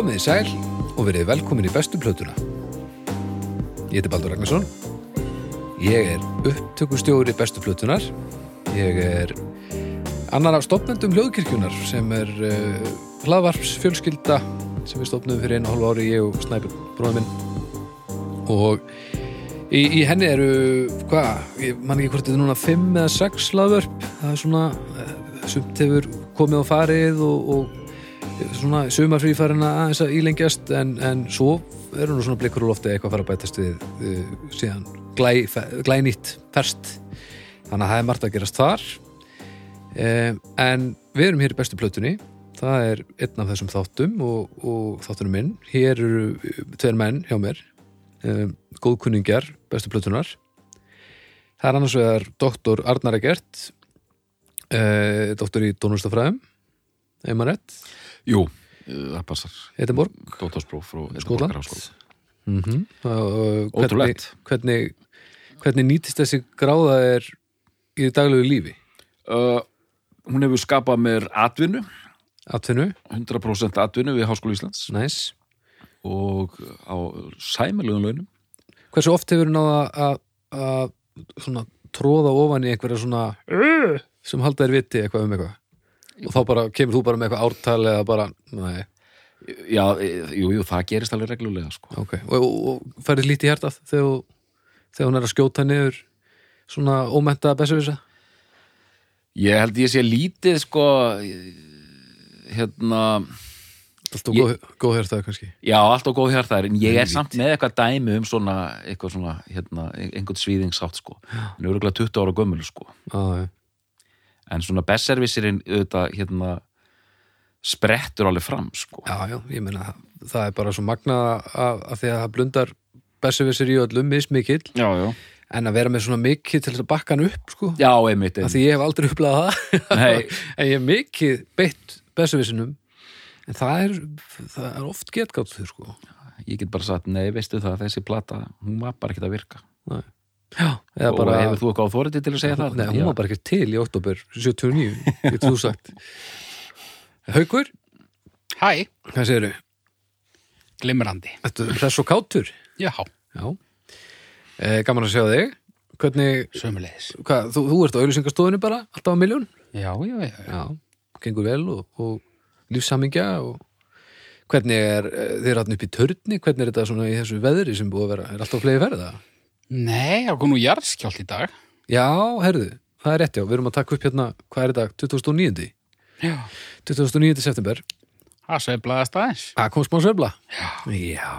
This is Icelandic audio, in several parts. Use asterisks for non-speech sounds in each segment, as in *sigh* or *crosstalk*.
Komið í sæl og verið velkomin í bestu plötuna. Ég heiti Baldur Ragnarsson. Ég er upptökustjóri bestu plötunar. Ég er annar af stopnendum hljóðkirkjunar sem er uh, hlaðvarps fjölskylda sem við stopnum fyrir einu hálfu ári ég og Snæpur bróðum minn. Og í, í henni eru, hvað, ég man ekki hvort þetta er núna fimm eða sex hlaðvörp. Það er svona, uh, sumt hefur komið og farið og, og svona sumarfrífærin að aðeins að ílengjast en, en svo eru nú svona blikur úr lofti eitthvað að fara að bætast við uh, síðan glæ, glænýtt ferst. Þannig að það er margt að gerast þar. Um, en við erum hér í bestu plötunni. Það er einn af þessum þáttum og, og þáttunum minn. Hér eru tveir menn hjá mér. Um, góðkunningjar bestu plötunar það er annars vegar doktor Arnar Egert uh, doktor í Dónustafræðum Eimanett Jú, uh, það passar. Edinborg, Dóttarspróf frá Skotland. Edinborg mm -hmm. Ótrúlegt. hvernig, hvernig nýtist þessi gráða er í daglegu lífi? Uh, Hún hefur skapað mér atvinnu. Atvinnu, 100% atvinnu við Háskóla Íslands. Næs og á sæmilegum launum. Hversu oft hefur náða að, að svona tróða ofan í einhverja svona sem halda þér viti eitthvað um eitthvað og þá bara kemur þú bara með eitthvað ártal eða bara, nei, Já, e, jú, jú, það gerist alveg reglulega sko. ok og, og, og færið lítið hjartað þegar, þegar hún er að skjóta niður svona ómenta besöfisa Ég held ég sé lítið sko hérna alltaf góð, góð hjartað kannski Já, allt og góð hjartaðar, en ég er Lítið. samt með eitthvað dæmi um svona, eitthvað svona, hérna, einhvern svíðingsátt, sko. En örgulega 20 ára gömul, sko. ah, En svona bestservisirinn, auðvitað, hérna, sprettur alveg fram, sko. Já, já, ég meina það, er bara svo magna að, að því að það blundar besöfisir í öllum mismikill Já, já. en að vera með svona mikið til að bakka hann upp sko, Já, einmitt, einmitt. því ég hef aldrei upplegað það *laughs* en ég hef mikið beitt besöfisinum en það er, það er oft getgátt þau sko Ég get bara sagt, nei, veistu það, þessi plata, hún var bara ekkert að virka. Nei. Já, eða Og bara hefur þú eitthvað á þóriti til að segja það? Nei, hún var bara ekki til í oktober 79, getur þú sagt Haukur, Hæ, hvað segirðu? glimrandi. Þetta er og kátur Já, Já, e, gaman að sjá þig Hvernig, sömulegis. hvað, þú, þú ert á auðlýsingastofunni bara, alltaf á miljón Já, já, já. Já, gengur vel og, og lífsamingja og hvernig er, eh, þið er alltaf upp í törni hvernig er þetta svona í þessu veðri sem búið að vera er alltaf fleiri ferða? Nei, það kom nú jarðskjált í dag. Já, herðu, það er rétt já, við erum að taka upp hérna, hvað er þetta, 2009 Já. 2009. september, Það sveiflaðast aðeins. það kom smá söfla Já. Já,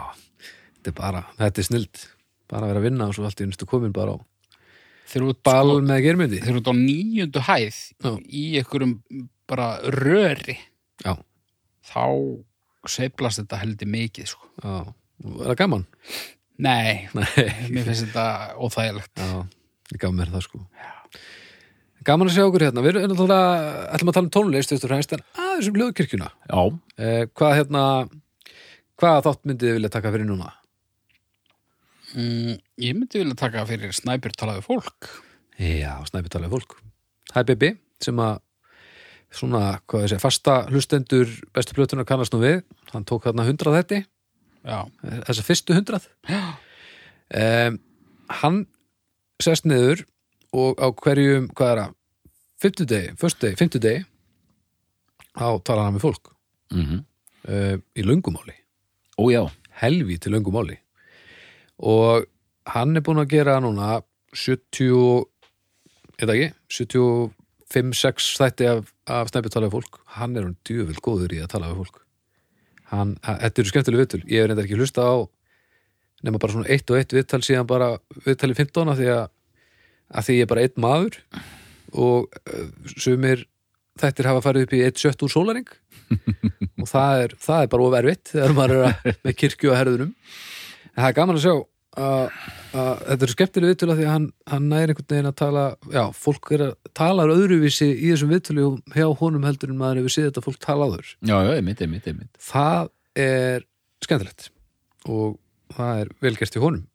þetta er bara þetta er snild, bara að vera að vinna og svo allt í unnistu komin bara á út, bal sko, með germyndi þeir eru út á níundu hæð Já. í einhverjum bara röri. Já, Þá sveiflast þetta heldur mikið, sko. já, er það gaman? Nei, *laughs* Nei, mér finnst þetta óþægilegt. Já, ég gaf mér það sko. Gaman að sjá okkur hérna. Við erum náttúrulega, ætlum að tala um tónlist fremst, en aðeins um hljóðkirkjuna Já, eh, Hvað hérna Hvað þátt myndið þið vilja taka fyrir núna? Mm, ég myndi vilja taka fyrir snæpjur talaðu fólk. Já, snæpi talaði fólk. Hæ Bibi, sem að svona, hvað ég segja, fasta hlustendur bestu plötunar kannast nú við. Hann tók þarna hundrað þetta Já. þessa fyrstu hundrað. Um, hann sest niður og á hverjum, hvað er það fimmtudegi, föstudegi, fimmtudegi þá talar hann með fólk. Mm uh, í löngumáli, ó já, helvíti löngumáli og hann er búin að gera núna 70 eða ekki, 75-6 þætti af, af snæpi talaði fólk. Hann er hann djöfell góður í að tala við fólk hann, þetta eru skemmtileg viðtöl. Ég hef reyndar ekki hlusta á nema bara svona eitt og eitt viðtal síðan bara viðtali 15 af því að, að því ég er bara einn maður og uh, sumir þættir hafa farið upp í eitt sjött úr sólaring *laughs* og það er, það er bara ofervitt þegar maður er að, með kirkju á herðunum. En það er gaman að sjá að, þetta eru skemmtileg viðtöl af því að hann, hann næri einhvern veginn að tala já, fólk er að tala öðruvísi í þessum viðtölu hjá honum heldur en maður hefur séð þetta fólk tala áður já, já, einmitt, einmitt, einmitt. það er skemmtilegt og það er velgerst í honum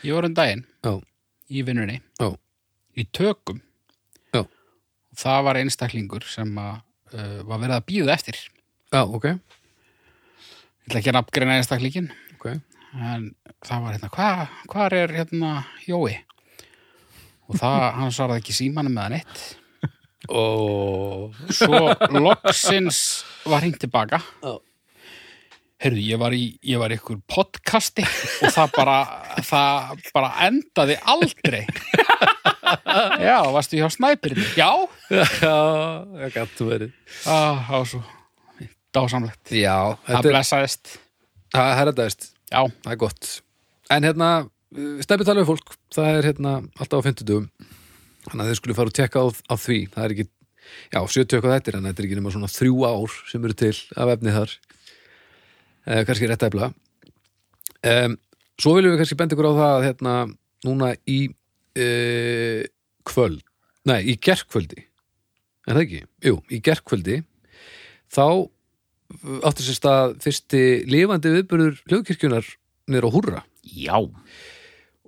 Ég var um daginn Já. í vinnunni Já. í tökum Já. og það var einstaklingur sem að, uh, var verið að býða eftir já, ok, ætla ekki að nafngreina einstaklíkin ok, en það var hérna, hvað hvar er hérna Jói? Og það, hann svaraði ekki símanum með hann eitt. og Svo loksins var hringt tilbaka. Já. Heyrðu, ég var í, ég var í ykkur podcasti og það bara, það bara endaði aldrei. Já, varstu hjá snæpirinn? Já. já, það gætu verið Ah, það var svo dásamlegt. já, Það blessaðist. það er þetta Já, það er gott. En hérna, stefið tala við fólk. Það er hérna alltaf á 50 þannig að þeir skulle fara og tekka á, á því. Það er ekki, já, 70 eitthvað þetta en þetta er ekki nema svona þrjú ár sem eru til af efni þar. Eh, kannski rétt efla. Um, svo viljum við kannski benda ykkur á það að hérna, núna í uh, kvöld nei, í gerkvöldi er það ekki? Jú, í gerkvöldi þá átti sér stað fyrsti lifandi viðburður hljóðkirkjunar niður á húrra. Já,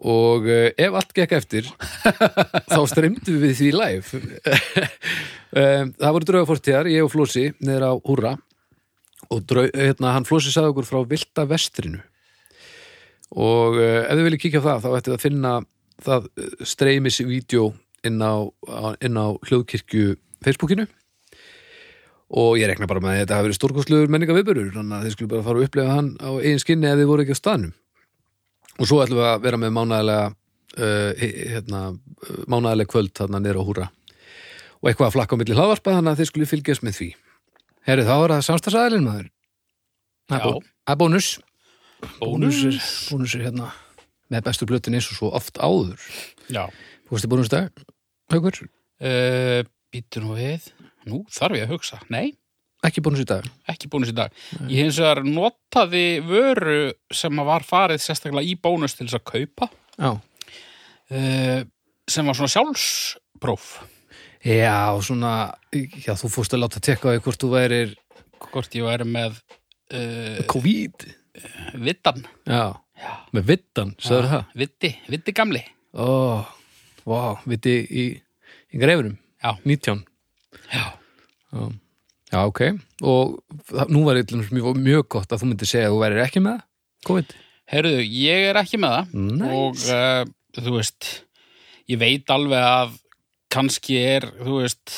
og uh, ef allt gekk eftir *laughs* þá streymdu við því live. Um, *laughs* það voru drauga fórtíðar, ég og Flósi niður á húrra. Og draug, hérna, hann Flósi sagði okkur frá Vilda Vestrinu. Og uh, ef þið viljið kíkja á það þá ætti að finna það streymis vídeo inn á, á- á hljóðkirkju Facebookinu og ég rekna bara með að þetta hafi verið stórkostlugur menninga viðbörur þannig að þið skulle bara fara að upplega hann á eigin skinni ef þið voru ekki á staðnum og svo ætlum við að vera með mánaðarlega uh, hérna, mánaðarlega kvöld þarna niður á húra og eitthvað að flakka á milli hlaðvarpa þannig að þið skulle fylgjast með því Herri, þá er það samstagsæðilin maður Það er er bónus Bónus. Bónusir, bónusir hérna með bestu blötin eins og svo oft áður já. Veist í bónusdag, haukur? Uh, Býtur nú við. Nú þarf ég að hugsa. Nei, Ekki bónus í dag ekki bónus í dag. Ég hins vegar notaði vöru sem var farið sérstaklega í bónus til þess að kaupa Já, uh, sem var svona sjálfspróf. já svona já, þú fórst að láta tekka á því hvort þú værir Hvort ég væri með uh, COVID vittan. Já, Já. með vittan, sagður það Vitti, vitti gamli. Ó, vá, viti í, í greifurum, Já. 19 Já. Já, já ok og það, nú var eitthvað mjög, mjög gott að þú myndir segja að þú værir ekki með COVID Heyrðu, ég er ekki með það. Nice. og uh, þú veist ég veit alveg að kannski er, þú veist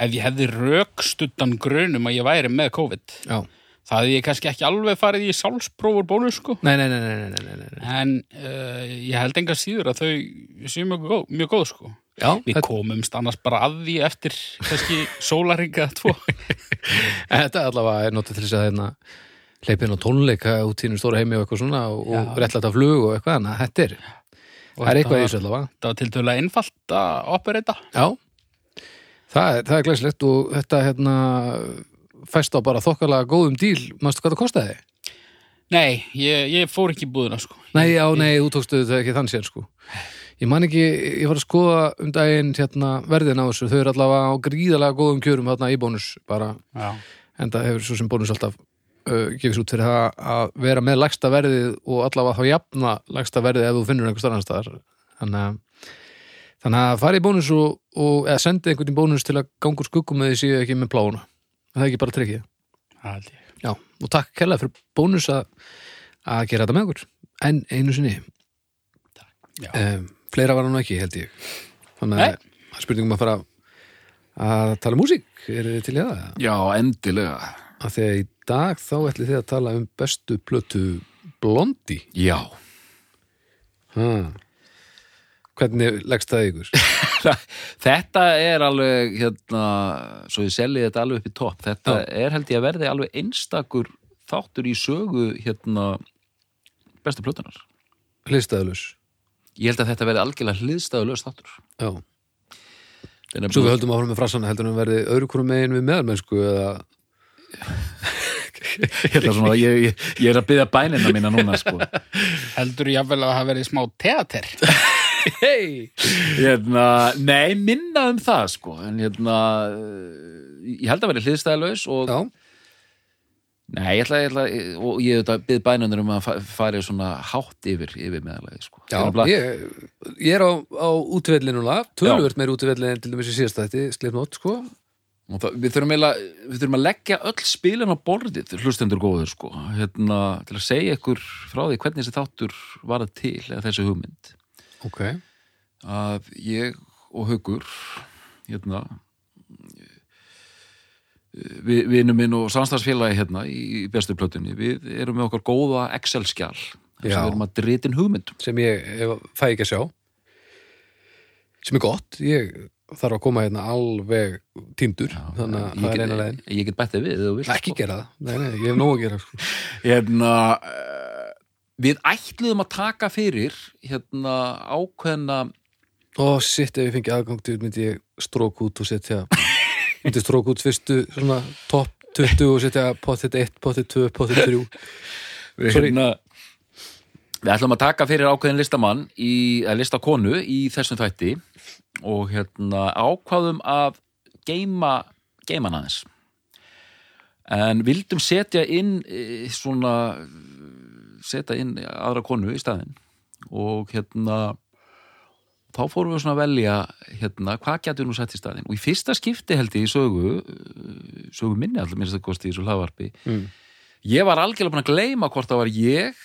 ef ég hefði rökstuddan grunum að ég væri með COVID Já, það hefði ég kannski ekki alveg farið í sálsprófur bónus sko nei, nei, nei, nei, nei, nei, nei, nei. en uh, ég held enga síður að þau séu mjög mjög góð sko Já, við þetta, komumst annars bara að því eftir kannski sólaringa tvo. *laughs* Þetta allavega er notið til þess að hérna hleypin á tónleika út í hennum stóra heimi og eitthvað svona og, og af flug og eitthvað, þannig að þetta er það er eitthvað í þessu allavega. það var til dæla einfalt að operata Já, það er, er glæslegt og þetta hérna fæst á bara þokkalega góðum díl. Manstu hvað það kostaði? nei, ég, ég fór ekki búðuna sko. Nei, já, nei, þú tókstu þetta ekki þann sér sko Ég man ekki, ég var að skoða um daginn hérna, verðin á þessu, þau eru allavega á gríðalega góðum kjörum þarna í bónus bara, já, en það hefur svo sem bónus alltaf uh, gefist út fyrir það að vera með lægsta verðið og allavega þá jafna lægsta verðið ef þú finnur einhver starfans staðar. Þannig þannig að fara í bónus og, og eða sendi einhvern í bónus til að gangur skuggum því séu ekki með pláuna það er ekki bara ég. Já, og takk kærlega fyrir bónus að, að gera þetta með okkur. En einu sinni. Já. um, fleira var hann ekki held ég. Þannig að er spurningum að fara að tala um músík. Er þið til í það? já, endilega. Að í dag þá ætlið þið að tala um bestu plötu Blondi Já, ha. hvernig leggst það ykkur? *laughs* þetta er alveg hérna, svo ég selji þetta alveg upp í topp. Þetta Já. er held ég að verði alveg einstakur þáttur í sögu hérna bestu plötunar Hlistaðalus ég held að þetta verði algjörlega hliðstæðu löst þáttur Já, Það er svo við höldum áfram með frassana heldur hann verði öðru hverju megin við meðalmennsku eða *laughs* Hérna svona, ég, ég, ég er að byggja bænina mína núna sko. *laughs* heldur ég að það hafi verið smá teater *laughs* Hei! hérna, nei, minna um það sko. en hérna eh, ég held að verði hliðstæðlaus og Já, nei, ég ætla, ég ætla og ég hef byggð bænunir um að fa- fari svona hátt yfir, yfir meðalagi sko. Já, Ég ég, er á, á útvellinu núna, tölvöld meir útvellinu en til dæmis í síðasta þetta, Slipnót, sko það, við, þurfum eiginlega, við þurfum að leggja öll spilin á borðið hlustendur góður sko hérna, til að segja ykkur frá því hvernig þessi þáttur var til eða þessi hugmynd Ok. að ég og Haugur hérna við, vinur minn og samstagsfélagi hérna í, bestu plötunni við erum með okkar góða Excel-skjál sem við erum að dritin hugmyndum Sem ég ef, fæ ekki að sjá. Sem er gott. Ég þarf að koma hérna alveg týndur. Þannig að það er eina leiðin. ég get bættið við, þú vilt, Ekki sko. gera það. Nei, nei, ég hef nóg að gera. Sko. *laughs* hérna uh, við ætluðum að taka fyrir hérna ákveðna Ó, sitt, ef ég fengi aðgang til myndi ég strók út og setja myndi strók út fyrstu svona topp 20 og setja potið 1, potið 2, potið 3 við, hérna, við ætlum að taka fyrir ákveðin listamann í, eða listakonu í þessum þætti og hérna ákvaðum að geima geiman aðeins. En vildum setja inn e, svona setja inn aðra konu í staðinn og hérna þá fórum við svona að velja hérna, hvað getur nú sett í staðinn og í fyrsta skipti held ég í sögu eh, sögu minni allir minnst að kosti í þessu hlaðvarpi mm. ég var algjörlega búin að gleyma hvort það var ég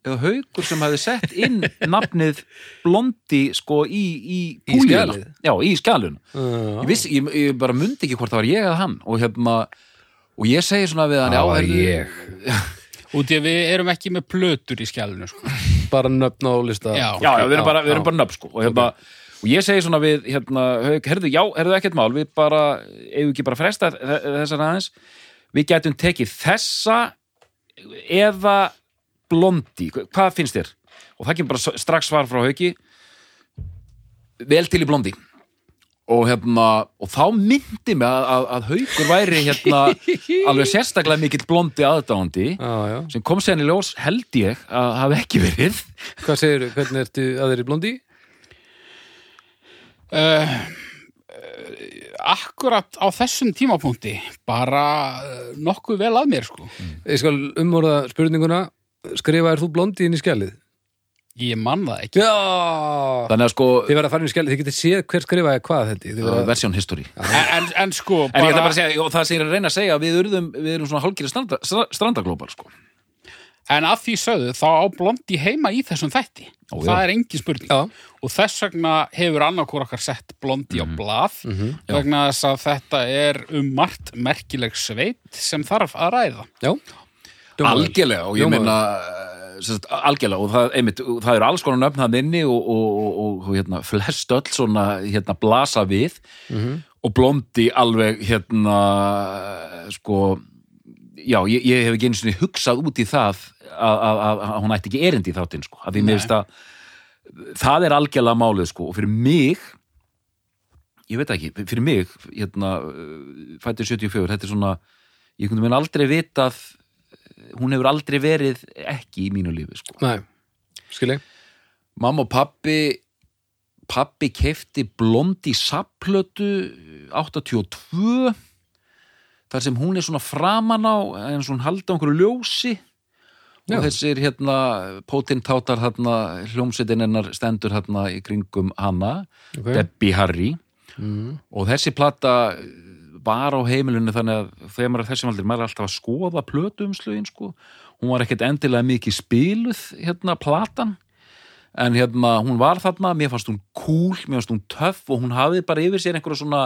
eða haukur sem hefði sett inn *laughs* nafnið blondi sko í, í, Í já, í skjalun uh, ég, vissi, ég, ég bara mundi ekki hvort það var ég eða hann og hérna og ég segi svona við hann Það já, var ég. *laughs* Út í að við erum ekki með plötur í skjálinu sko. Bara nöfn á lista. Já. já, já, við erum bara, við erum já. bara nöfn sko. Og, hérna, og ég segi svona við hérna, herðu, já, herðu ekkert mál við bara, ef ekki bara fresta þe- þessar aðeins, við getum tekið þessa eða blondi, hvað finnst þér? og það kemur bara strax svar frá hauki. Vel til í blondi og hérna og þá myndi mig að, að, að haukur væri hérna *laughs* alveg sérstaklega mikill blondi já. sem kom sér í ljós held ég að hafi ekki verið hvað segir, hvernig ertu að þeir í blondi? uh, Akkurat á þessum tímapunkti bara uh, nokkuð vel að mér sko. ég skal umorða spurninguna skrifaðir þú blondi inn í skjalið? Ég man það ekki. Já. Þannig að sko þið verða að fara inn í skjalið, þið getið séð hver skrifaði hvað held ég. Þið verða- versjón history. En, en, en sko en ég ætla bara bara, að segja, og það sem ég er að reyna að segja við, urðum, við erum svona hálfgerið stranda, stra- strandaglópar sko. En að því sögðu þá á blondi heima í þessum þætti. Ó, Það já. er engin spurning. Já, og þess vegna hefur annarkur okkar sett blondi á blað vegna þess að þetta er um margt merkileg sveit sem þarf að ræða. Já. Hljómaður. algjörlega og ég Hljómaður. meina sagt, algjörlega og það, einmitt, það eru alls konar nöfn það inni og, og, og, og, og hérna, flest öll svona hérna, blasa við. Og blondi alveg hérna sko já, ég, ég hef ekki einu sinni hugsað út í það að, að, að, að hún ætti ekki erindi í þáttinn sko, að því mér finnst að það er algjörlega málið sko. Og fyrir mig ég veit ekki, fyrir mig hérna, fættir 74, þetta er svona ég kunni minn aldrei vitað hún hefur aldrei verið ekki í mínu lífi sko. nei, skil ég mamma og pappi pappi kefti blondi sapplötu 82 þar sem hún er svona framan á en svona halda einhverju ljósi Já. og þessir hérna pótintátar hérna hljómsveitin hennar stendur hérna í kringum hana okay. Debbie Harry mm. og þessi plata var á heimilinu þannig að þegar maður er þessum aldrei, maður er alltaf að skoða plötuumslögin sko, hún var ekkert endilega mikið spiluð hérna platan. En hérna hún var þarna mér fannst hún cool, mér fannst hún töff og hún hafði bara yfir sér einhverja svona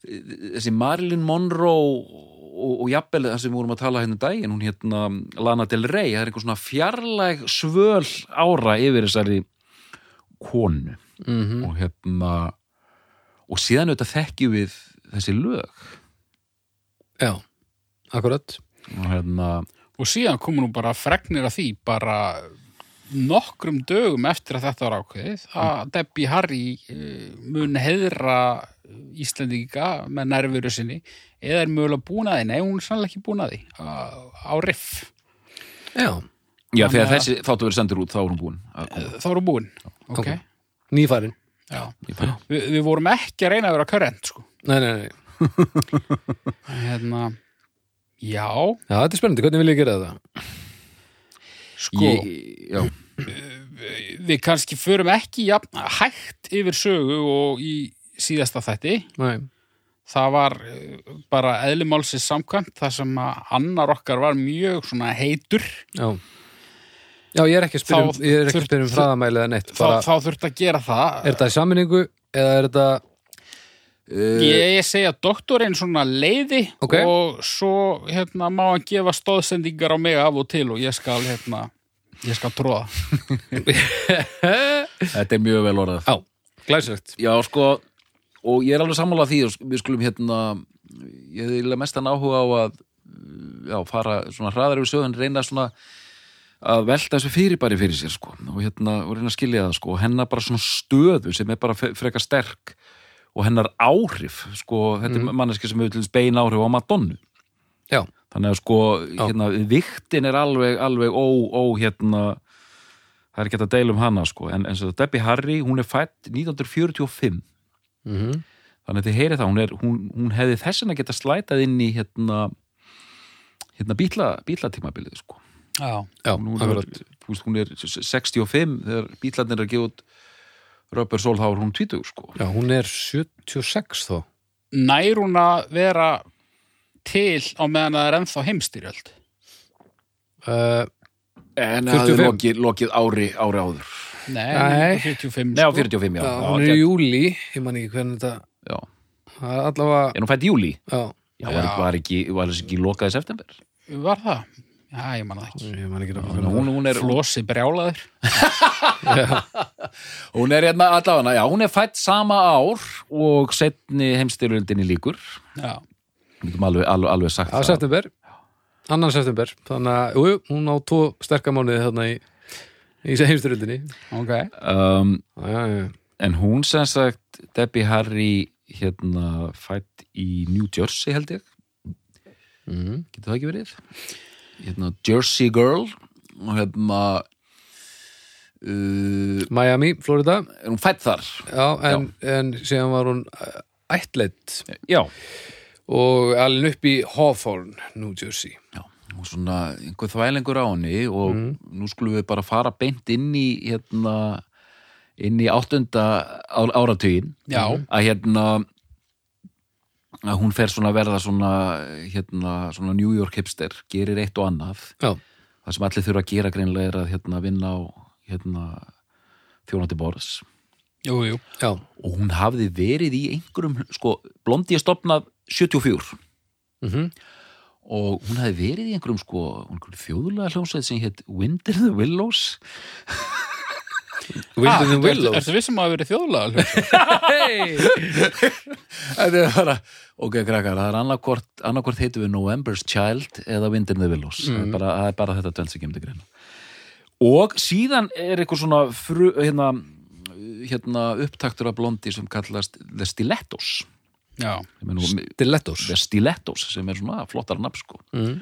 þessi Marilyn Monroe og, og jafnvel það sem við vorum að tala hérna um daginn, hún hérna Lana Del Rey, það er einhver svona fjarlæg svöl ára yfir þessari konu. Mm og hérna og síðan auðvitað þekkjum við þessi lög. Já, akkurat. Og hérna, og síðan komur nú bara fregnir af því bara nokkrum dögum eftir að þetta var ákveðið að Debbie Harry eh, mun heiðra Íslendinga með nærveru sinni eða er mögulega búin að því, nei hún er sannlega ekki búin að því á, á riff, já, já þegar að- þessi þáttu verið sendur út þá er hún búin þá erum búin ok, nýfærin Vi, við vorum ekki að reyna að vera körrent sko. nei, nei, nei, hérna já, já, þetta er spennandi, hvernig vil ég gera þetta? sko ég, já, við kannski förum ekki jafn, hægt yfir sögu og í síðasta þætti. Nei, það var eh, bara eðlumálsins samkvæmt þar sem að annar okkar var mjög svona heitur. Já. Já, ég er ekki að spyrja um, Þá ég er ekki að þurft- spyrja um eða neitt. þá, Bara, þá þurfti að gera það er þetta í sammenningu eða er þetta, uh, ég, ég segja doktorinn svona leiði Ok. og svo hérna má hann gefa stóðsendingar á mig af og til og ég skal hérna ég skal tróða *laughs* Þetta er mjög vel orðað já, glæsilegt. Já, sko, og ég er alveg sammála því og við skulum hérna ég hefði eiginlega mestan áhuga á að já, fara svona hraðar yfir sögun reyna svona að velta þessu fyrirbæri fyrir sér sko og hérna, og reyna að skilja það sko og hennar bara svona stöðu sem er bara frekar sterk og hennar áhrif sko, þetta er manneski sem hefur bein áhrif á Madonnu. Já, þannig að sko, hérna, viktin er alveg, alveg ó, ó, hérna það er ekki að deila um hana sko, en, en svo Debbie Harry, hún er fætt 1945 mm þannig að þið heyrið það, hún, er, hún, hún hefði þessin að geta slætað inn í hérna, hérna bíla, bílatímabilið sko. Já, já, hún, er, veist, hún er 65 þegar bílarnir er að gefa út Röpur Sól, þá er hún 20 sko. Já, hún er 76 þó. nær hún að vera til á meðan það er ennþá heimstyrjöld Uh, en 45. það hefði lokið, lokið ári, ári áður nei, Nei. 45 Nei, á sko. 45, já, já, hún er í júli, ég man ekki hvernig þetta, já. það er allavega, En hún fætt í júli já, Já, var, Já. var ekki, var ekki lokaði september var það? Já, ég man það ekki ég man ekki nákvæmlega. hún, hún er, Flósi brjálaður *laughs* hún er hérna allavega, já, hún er fætt sama ár og setni heimstyrjöldinni líkur já, Við getum alveg, alveg, alveg sagt Á september, annan september, þannig að, jú, hún á tvo sterkamánuði þarna í, í heimstyrjöldinni. ok um, Já, já, já. En hún sem sagt, Debbie Harry hérna fætt í New Jersey held ég Mm. Getur það ekki verið? Hérna Jersey Girl og hérna uh, Miami, Florida, er hún fætt þar? já, en, en síðan var hún uh, ættleitt Já. og alveg upp í Hawthorne, New Jersey. Já, og svona einhver þvælingur á henni og nú skulum við bara fara beint inn í hérna inn í áttunda á- áratuginn Já. að hérna að hún fer svona að verða svona hérna svona New York hipster gerir eitt og annað. Já, það sem allir þurfa að gera greinlega er að hérna vinna á hérna þjónandi borðs. Og hún hafði verið í einhverjum sko, blondi er stopnað 74 mhm, og hún hefði verið í einhverjum sko, einhverjum þjóðlega hljómsveit sem hétt Wind in the Willows Wind in the Ah, Willows. Ertu vissum að hafa verið þjóðlega *laughs* Þetta er bara, ok krakkar, það er annarkvort heitum við November's Child eða Wind in the Willows. Það, er bara, það er bara þetta dvelst sem kemur til greina. Og síðan er eitthvað svona fru, hérna, hérna upptaktur af blondi sem kallast The Stilettos. Já, sem er nú, Stilettos. The Stilettos sem er svona flottar nafn sko. Mm.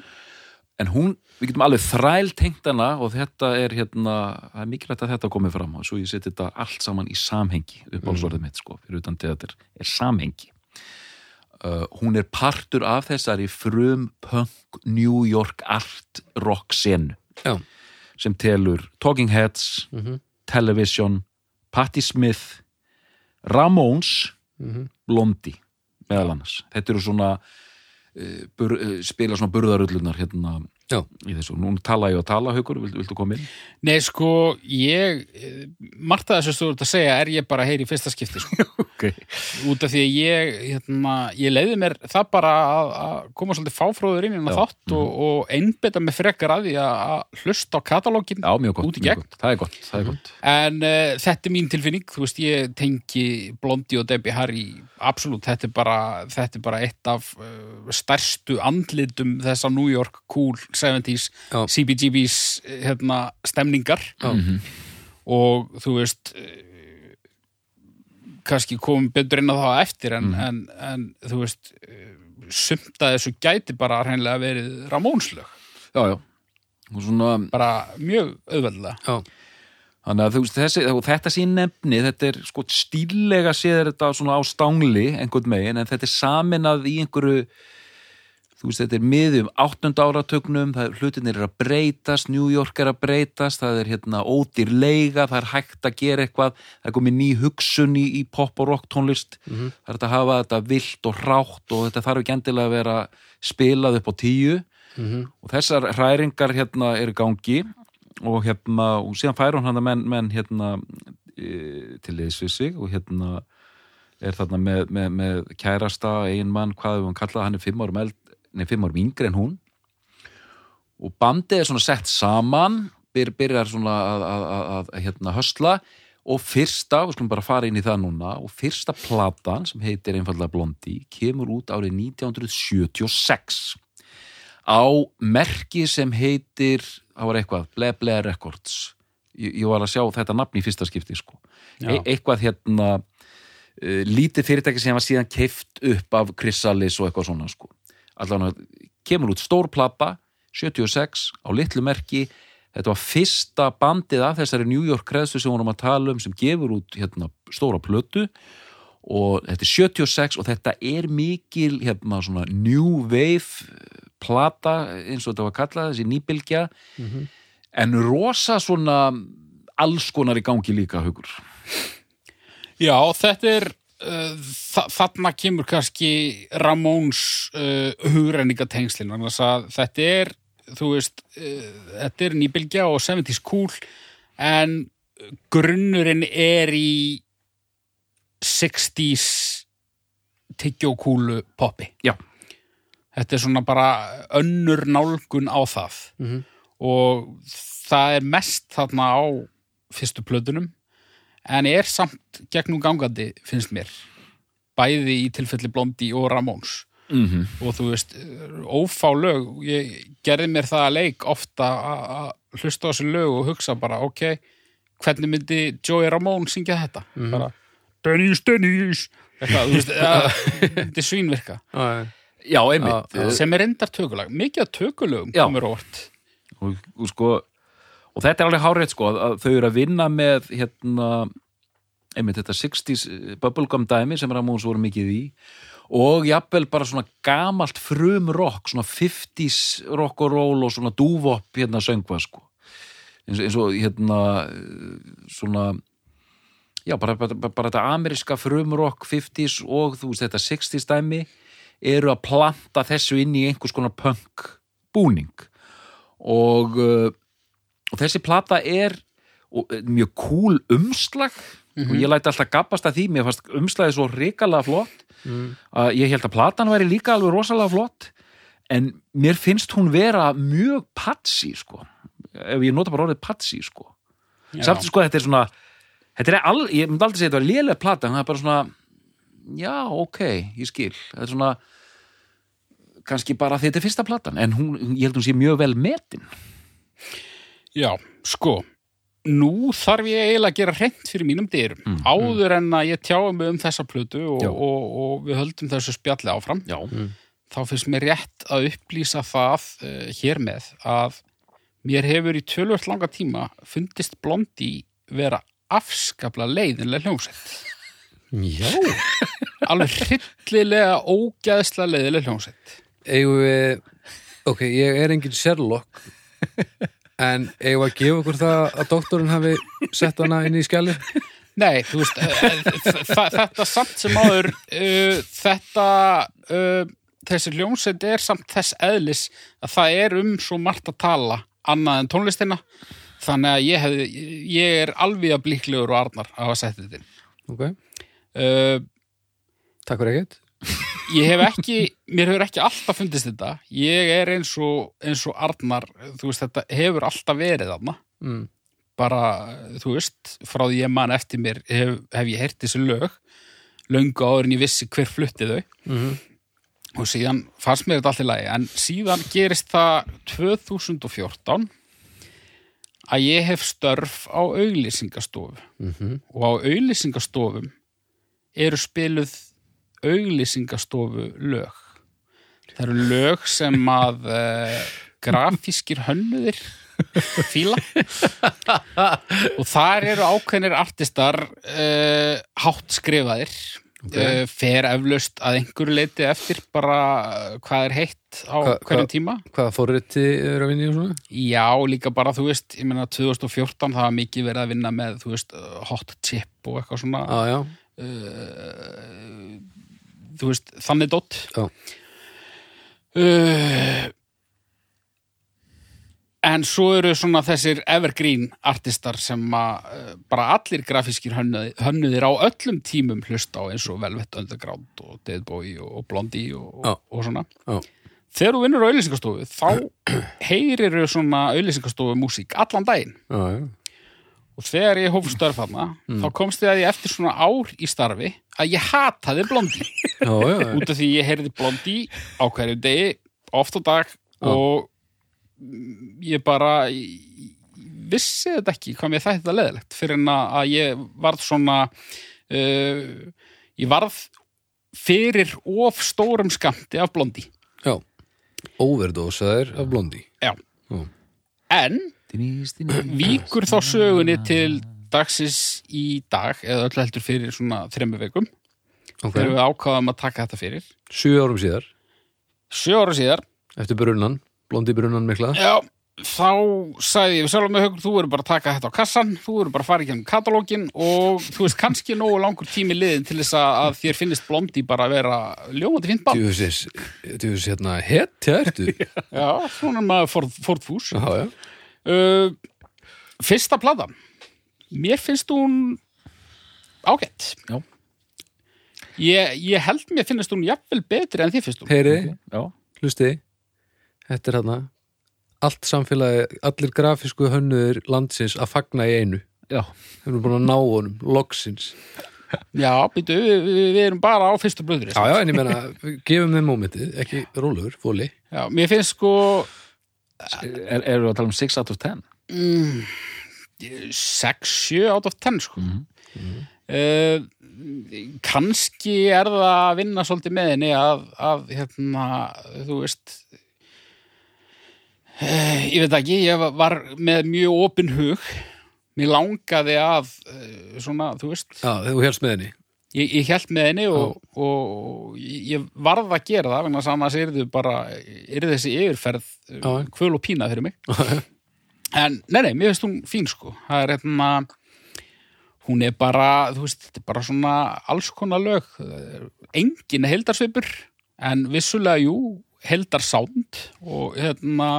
En hún, við getum alveg þræl tengt hana og þetta er hérna það er mikilvægt að þetta komið fram og svo ég seti þetta allt saman í samhengi upp á mm. mitt sko, fyrir utan til þetta er, er samhengi uh, hún er partur af þessari frum punk New York art rock senu sem telur Talking Heads Mhm. Television Patti Smith Ramones Mhm. Blondie meðal annars þetta eru svona spila svona burðarullunar hérna já, í þessu, nú tala ég að tala haukur, viltu, viltu koma inn? nei sko ég, eh, margt að þessu stóður að segja er ég bara heyri í fyrsta skipti sko. *laughs* ok, út af því að ég hérna, ég leiði mér það bara að, að koma svolítið fáfróður inn í Já. þátt og, og einbeta mig frekar að því að að hlusta á katalógin já, mjög gott, Út í mjög gegn. gott. það er gott, það er gott en uh, þetta er mín tilfinning þú veist, ég tengi Blondi og Debbie Harry absolutt, þetta er bara, þetta er bara eitt af uh, stærstu andlitum þessa New York cool 70s Já. CBGB's hérna, stemningar Já. og þú veist eh, kannski komum betur inn á það á eftir en, Mhm. en, en þú veist eh, sumt að þessu gæti bara hreinlega verið Ramónslög, já, já, og svona bara mjög auðveldlega já, Þannig að þú veist, þessi, þetta sín nefni, þetta er sko stíllega séður þetta svona á stángli einhvern megin, en þetta er saminað í einhverju þú veist, þetta er miðum áttunda áratögnum, það er hlutinir er að breytast, New York er að breytast, það er hérna ódýr leiga, það er hægt að gera eitthvað, það er komið ný hugsun í, í pop og rock tónlist, það er að hafa þetta vilt og rátt og þetta þarf ekki endilega að vera spilað upp á tíu. Og þessar hræringar hérna eru í gangi og hérna, og síðan fær hún hann að menn, menn hérna e, til liðs við sig og hérna er þarna með, með, með kærasta eigin mann, hvað við hann kallað, hann er fimm árum, eld, nei, fimm árum yngri en hún. Og bandið er svona sett saman byr, byrjar svona að, að, að, að, hérna hösla. Og fyrsta, við skulum bara fara inn í það núna og fyrsta platan sem heitir einfallega Blondie kemur út árið 1976 á merki sem heitir, það var eitthvað Ble Ble Records. Ég, ég var að sjá þetta nafn í fyrsta skipti sko. E eitthvað hérna uh, lítið fyrirtæki sem var síðan keift upp af Chrysalis og eitthvað svona sko. Allan kemur út stór plata 76 á litlu merki. Þetta var fyrsta bandið af þessari New York kreðstu sem vorum að tala um sem gefur út hérna, stóra plötu. Og þetta er 76 og þetta er mikil hérna svona new wave plata eins og þetta var kallað þessi nýbylgja. En rosa svona alls konar í gangi líka hugur Já, þetta er þa þarna kemur kannski Ramóns uh, hugrenningatengslin þetta er þú veist, uh, þetta er nýbylgja og 70s cool en grunnurinn er í 60s tyggjókúlu poppi Já. þetta er svona bara önnur nálgun á það Mhm. og það er mest þarna á fyrstu plötunum en er samt gegnum gangandi finnst mér. Bæði í tilfelli Blondi og Ramóns mm -hmm. og þú veist, ófá lög. Ég gerði mér það að leik ofta að að hlusta á þessu lög og hugsa bara, ok, hvernig myndi Joey Ramón syngja þetta? Bara, Dennis, Dennis. Þetta er *laughs* svínvirka. Já, einmitt. Sem er endar tökulag, mikið tökulögum komur óvart. Og, og sko og þetta er alveg hárið sko að þau eru að vinna með hérna einmitt þetta 60s bubblegum dæmi sem Ramóns voru mikið í. Og jafnvel bara svona gamalt frum rock, svona 50s rock og roll og svona dúvop hérna söngva sko. Eins eins og hérna eh, svona já, bara, bara, bara, bara þetta ameríska frum rock 50s og þú veist þetta 60s dæmi eru að planta þessu inn í einhvers konar punk búning. Og, uh, og þessi plata er eh, mjög cool umslag. Og ég læti alltaf gabbast að því mér fannst umslagið svo ríkalega flott. Að ég held að platan væri líka alveg rosalega flott. En mér finnst hún vera mjög patsi sko. Ef ég nota bara orðið patsi sko. Já. samt sko þetta er svona þetta er all, ég myndi aldrei segja þetta var lélega plata en það er bara svona já ok, ég skil. Það er svona kannski bara þetta er fyrsta platan en hún, ég held hún sé mjög vel metin Já, sko nú þarf ég eiginlega að gera hreint fyrir mínum dyrum. Mm, áður en að ég tjáum um þessa plötu og, og, og við höldum þessu spjalli áfram já, þá finnst mér rétt að upplýsa það uh, hér með að mér hefur í tölvöld langa tíma fundist blondi vera afskapla leiðinlega hljómsett Já. *laughs* alveg hryllilega ógæðslega leiðilega hljómsett Eigum við, ok, ég er engin Sherlock en eigum að gefa okkur það að doktorinn hafi sett hana inn í skjali Nei, þú veist, eh, þ- þetta samt sem áður, uh, þetta, uh, þessi hljómsveit er samt þess eðlis að það er um svo margt að tala annað en tónlistina, þannig að ég, hef, ég er alveg að blíklegur og arnar að hafa sett þetta inn. Ok, Uh, takk fyrir ekkert ég hef ekki, mér hefur ekki alltaf fundist þetta, ég er eins og, eins og arnar, þú veist, þetta hefur alltaf verið þarna. mm. bara, þú veist, frá því ég man eftir mér hef, hef ég heyrt þessi lög löngu áður en ég vissi hver flutti þau Mm og síðan fannst mér þetta allt í lagi en síðan gerist það 2014 að ég hef störf á auglýsingastofu -hmm. og á auglýsingastofum eru spiluð auglýsingastofu lög. Það eru lög sem að uh, grafískir hönnuðir fíla. Og þar eru ákveðnir artistar uh, hátt skrifaðir. Okay. fer eflaust að einhverju leiti eftir bara uh, hvað er heitt á Hva- hverjum tíma. Hvaða forriti er að vinna í svona? Já, líka bara, þú veist, ég meina 2014 það var mikið verið að vinna með, þú veist, uh, hot chip og eitthvað svona. Já, uh, þú veist, þannig dott Já. uh, en svo eru svona þessir evergreen artistar sem að uh, bara allir grafískir hönnuðir, hönnuðir á öllum tímum hlusta á eins og Velvet Underground og Dead Boy og, Blondie og, og, og svona. Já, þegar þú vinnur á auðlýsingastofu þá *clears throat* heyrir svona auðlýsingastofu músík allan daginn. Já, já. og þegar ég hóf störf þarna þá komst ég að ég eftir svona ár í starfi að ég hataði blondi já, já, já. út af því ég heyrði blondi á hverju degi, oft á dag og ég bara ég, vissi þetta ekki hvað mér þætti þetta leðilegt fyrir en að ég varð svona uh, ég varð fyrir of stórum skamti af blondi já. Overdósaðir af blondi Já. Já. En víkur þá sögunni til dagsins í dag eða öll heldur fyrir svona þremmu vikum Ok, þegar við ákvaðum að taka þetta fyrir. Sjö árum síðar. Sjö ára síðar. Eftir brunnan, blondi brunnan mikla. Já, þá sagði ég við sjálfum með haugur þú verður bara að taka þetta á kassan þú verður bara að fara í gennum katalógin og þú veist kannski nógu langur tími liðin til þess að þér finnist blondi bara að vera ljómandi fínt bann Djúfis, djúfis hérna, hetja ertu. *laughs* Já, svona maður fórð, fórðfús Já, já, uh, fyrsta platan mér finnst hún ágætt Já. ég, ég held mér finnst hún jafnvel betri en þið finnst hún. Heyri, Já, hlusti. Þetta er hérna Allt samfélagi, allir grafísku hönnuðir landsins að fagna í einu. Já, Þeir eru búin að ná honum, loksins. Já, býtu, við, við, við erum bara á fyrstu blöðri Já, já, en ég meina, gefum þeim mómentið ekki rólegur, fóli já, mér finnst sko er, erum við að tala um 6 out of 10 mm, 6-7 out of 10 sko. Mhm. uh, kannski er það að vinna svolítið með henni að, að hérna, þú veist uh, ég veit ekki ég var með mjög opin hug. Mér langaði að uh, svona, þú veist. Já, þú helst með henni. Ég, ég held með henni og, og, og ég varð að gera það vegna saman að bara yrðu þessi yfirferð kvöl og pína fyrir mig *laughs* en nei, nei, mér finnst hún fín sko. Það er hérna hún er bara, þú veist, þetta er bara svona alls konar lög. Engin heldarsvipur en vissulega, jú, heldarsánd og hérna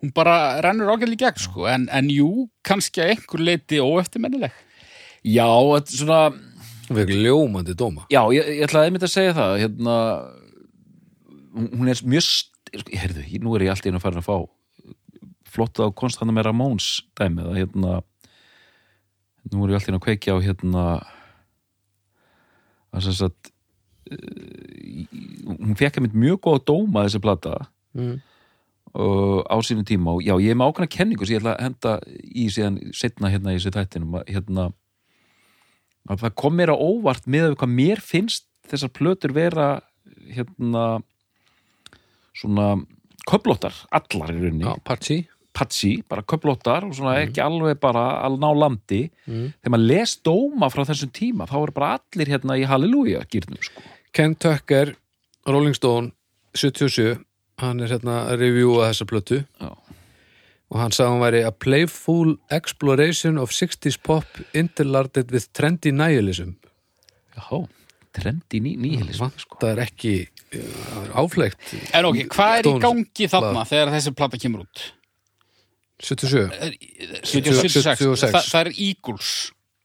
hún bara rennur í gegn sko, en, en jú, kannski að einhver leiti óeftirmennileg. Já, þetta er svona Hún fekk ljómandi dóma. Já, ég, ég ætlaði einmitt að segja það hérna, hún hún er mjög st- sko, heyrðu, nú er ég allt í einu að fara að fá flotta á konstanta með Ramóns dæmið að hérna nú er ég allt í einu að kveikja á hérna að sem sagt uh, hún fekk einmitt mjög góða dóma þessi plata mm. uh, á sínum tíma. Og já, ég er með ákveðna kenningu sem ég ætla að henda í síðan setna hérna í þessu þættinum að, hérna, að það kom mér á óvart með að hvað mér finnst þessar plötur vera hérna svona köflóttar, allar í rauninni. Já, Patsy patsi, bara köflóttar og svona ekki alveg bara að ná landi Mm. þegar maður les dóma frá þessum tíma þá eru bara allir hérna í Halleluja gýrnum sko. Ken Tucker, Rolling Stone 77, hann er hérna að reviewa þessa plötu Já. og hann sagði hún væri a playful exploration of 60s pop interlarded with trendy nihilism Já, trendi ný, nýhilism sko. það er ekki uh, áflegt En ok, hvað er í gangi þarna þegar þessi plata kemur út? 77 76, 76. Þa, það er Eagles.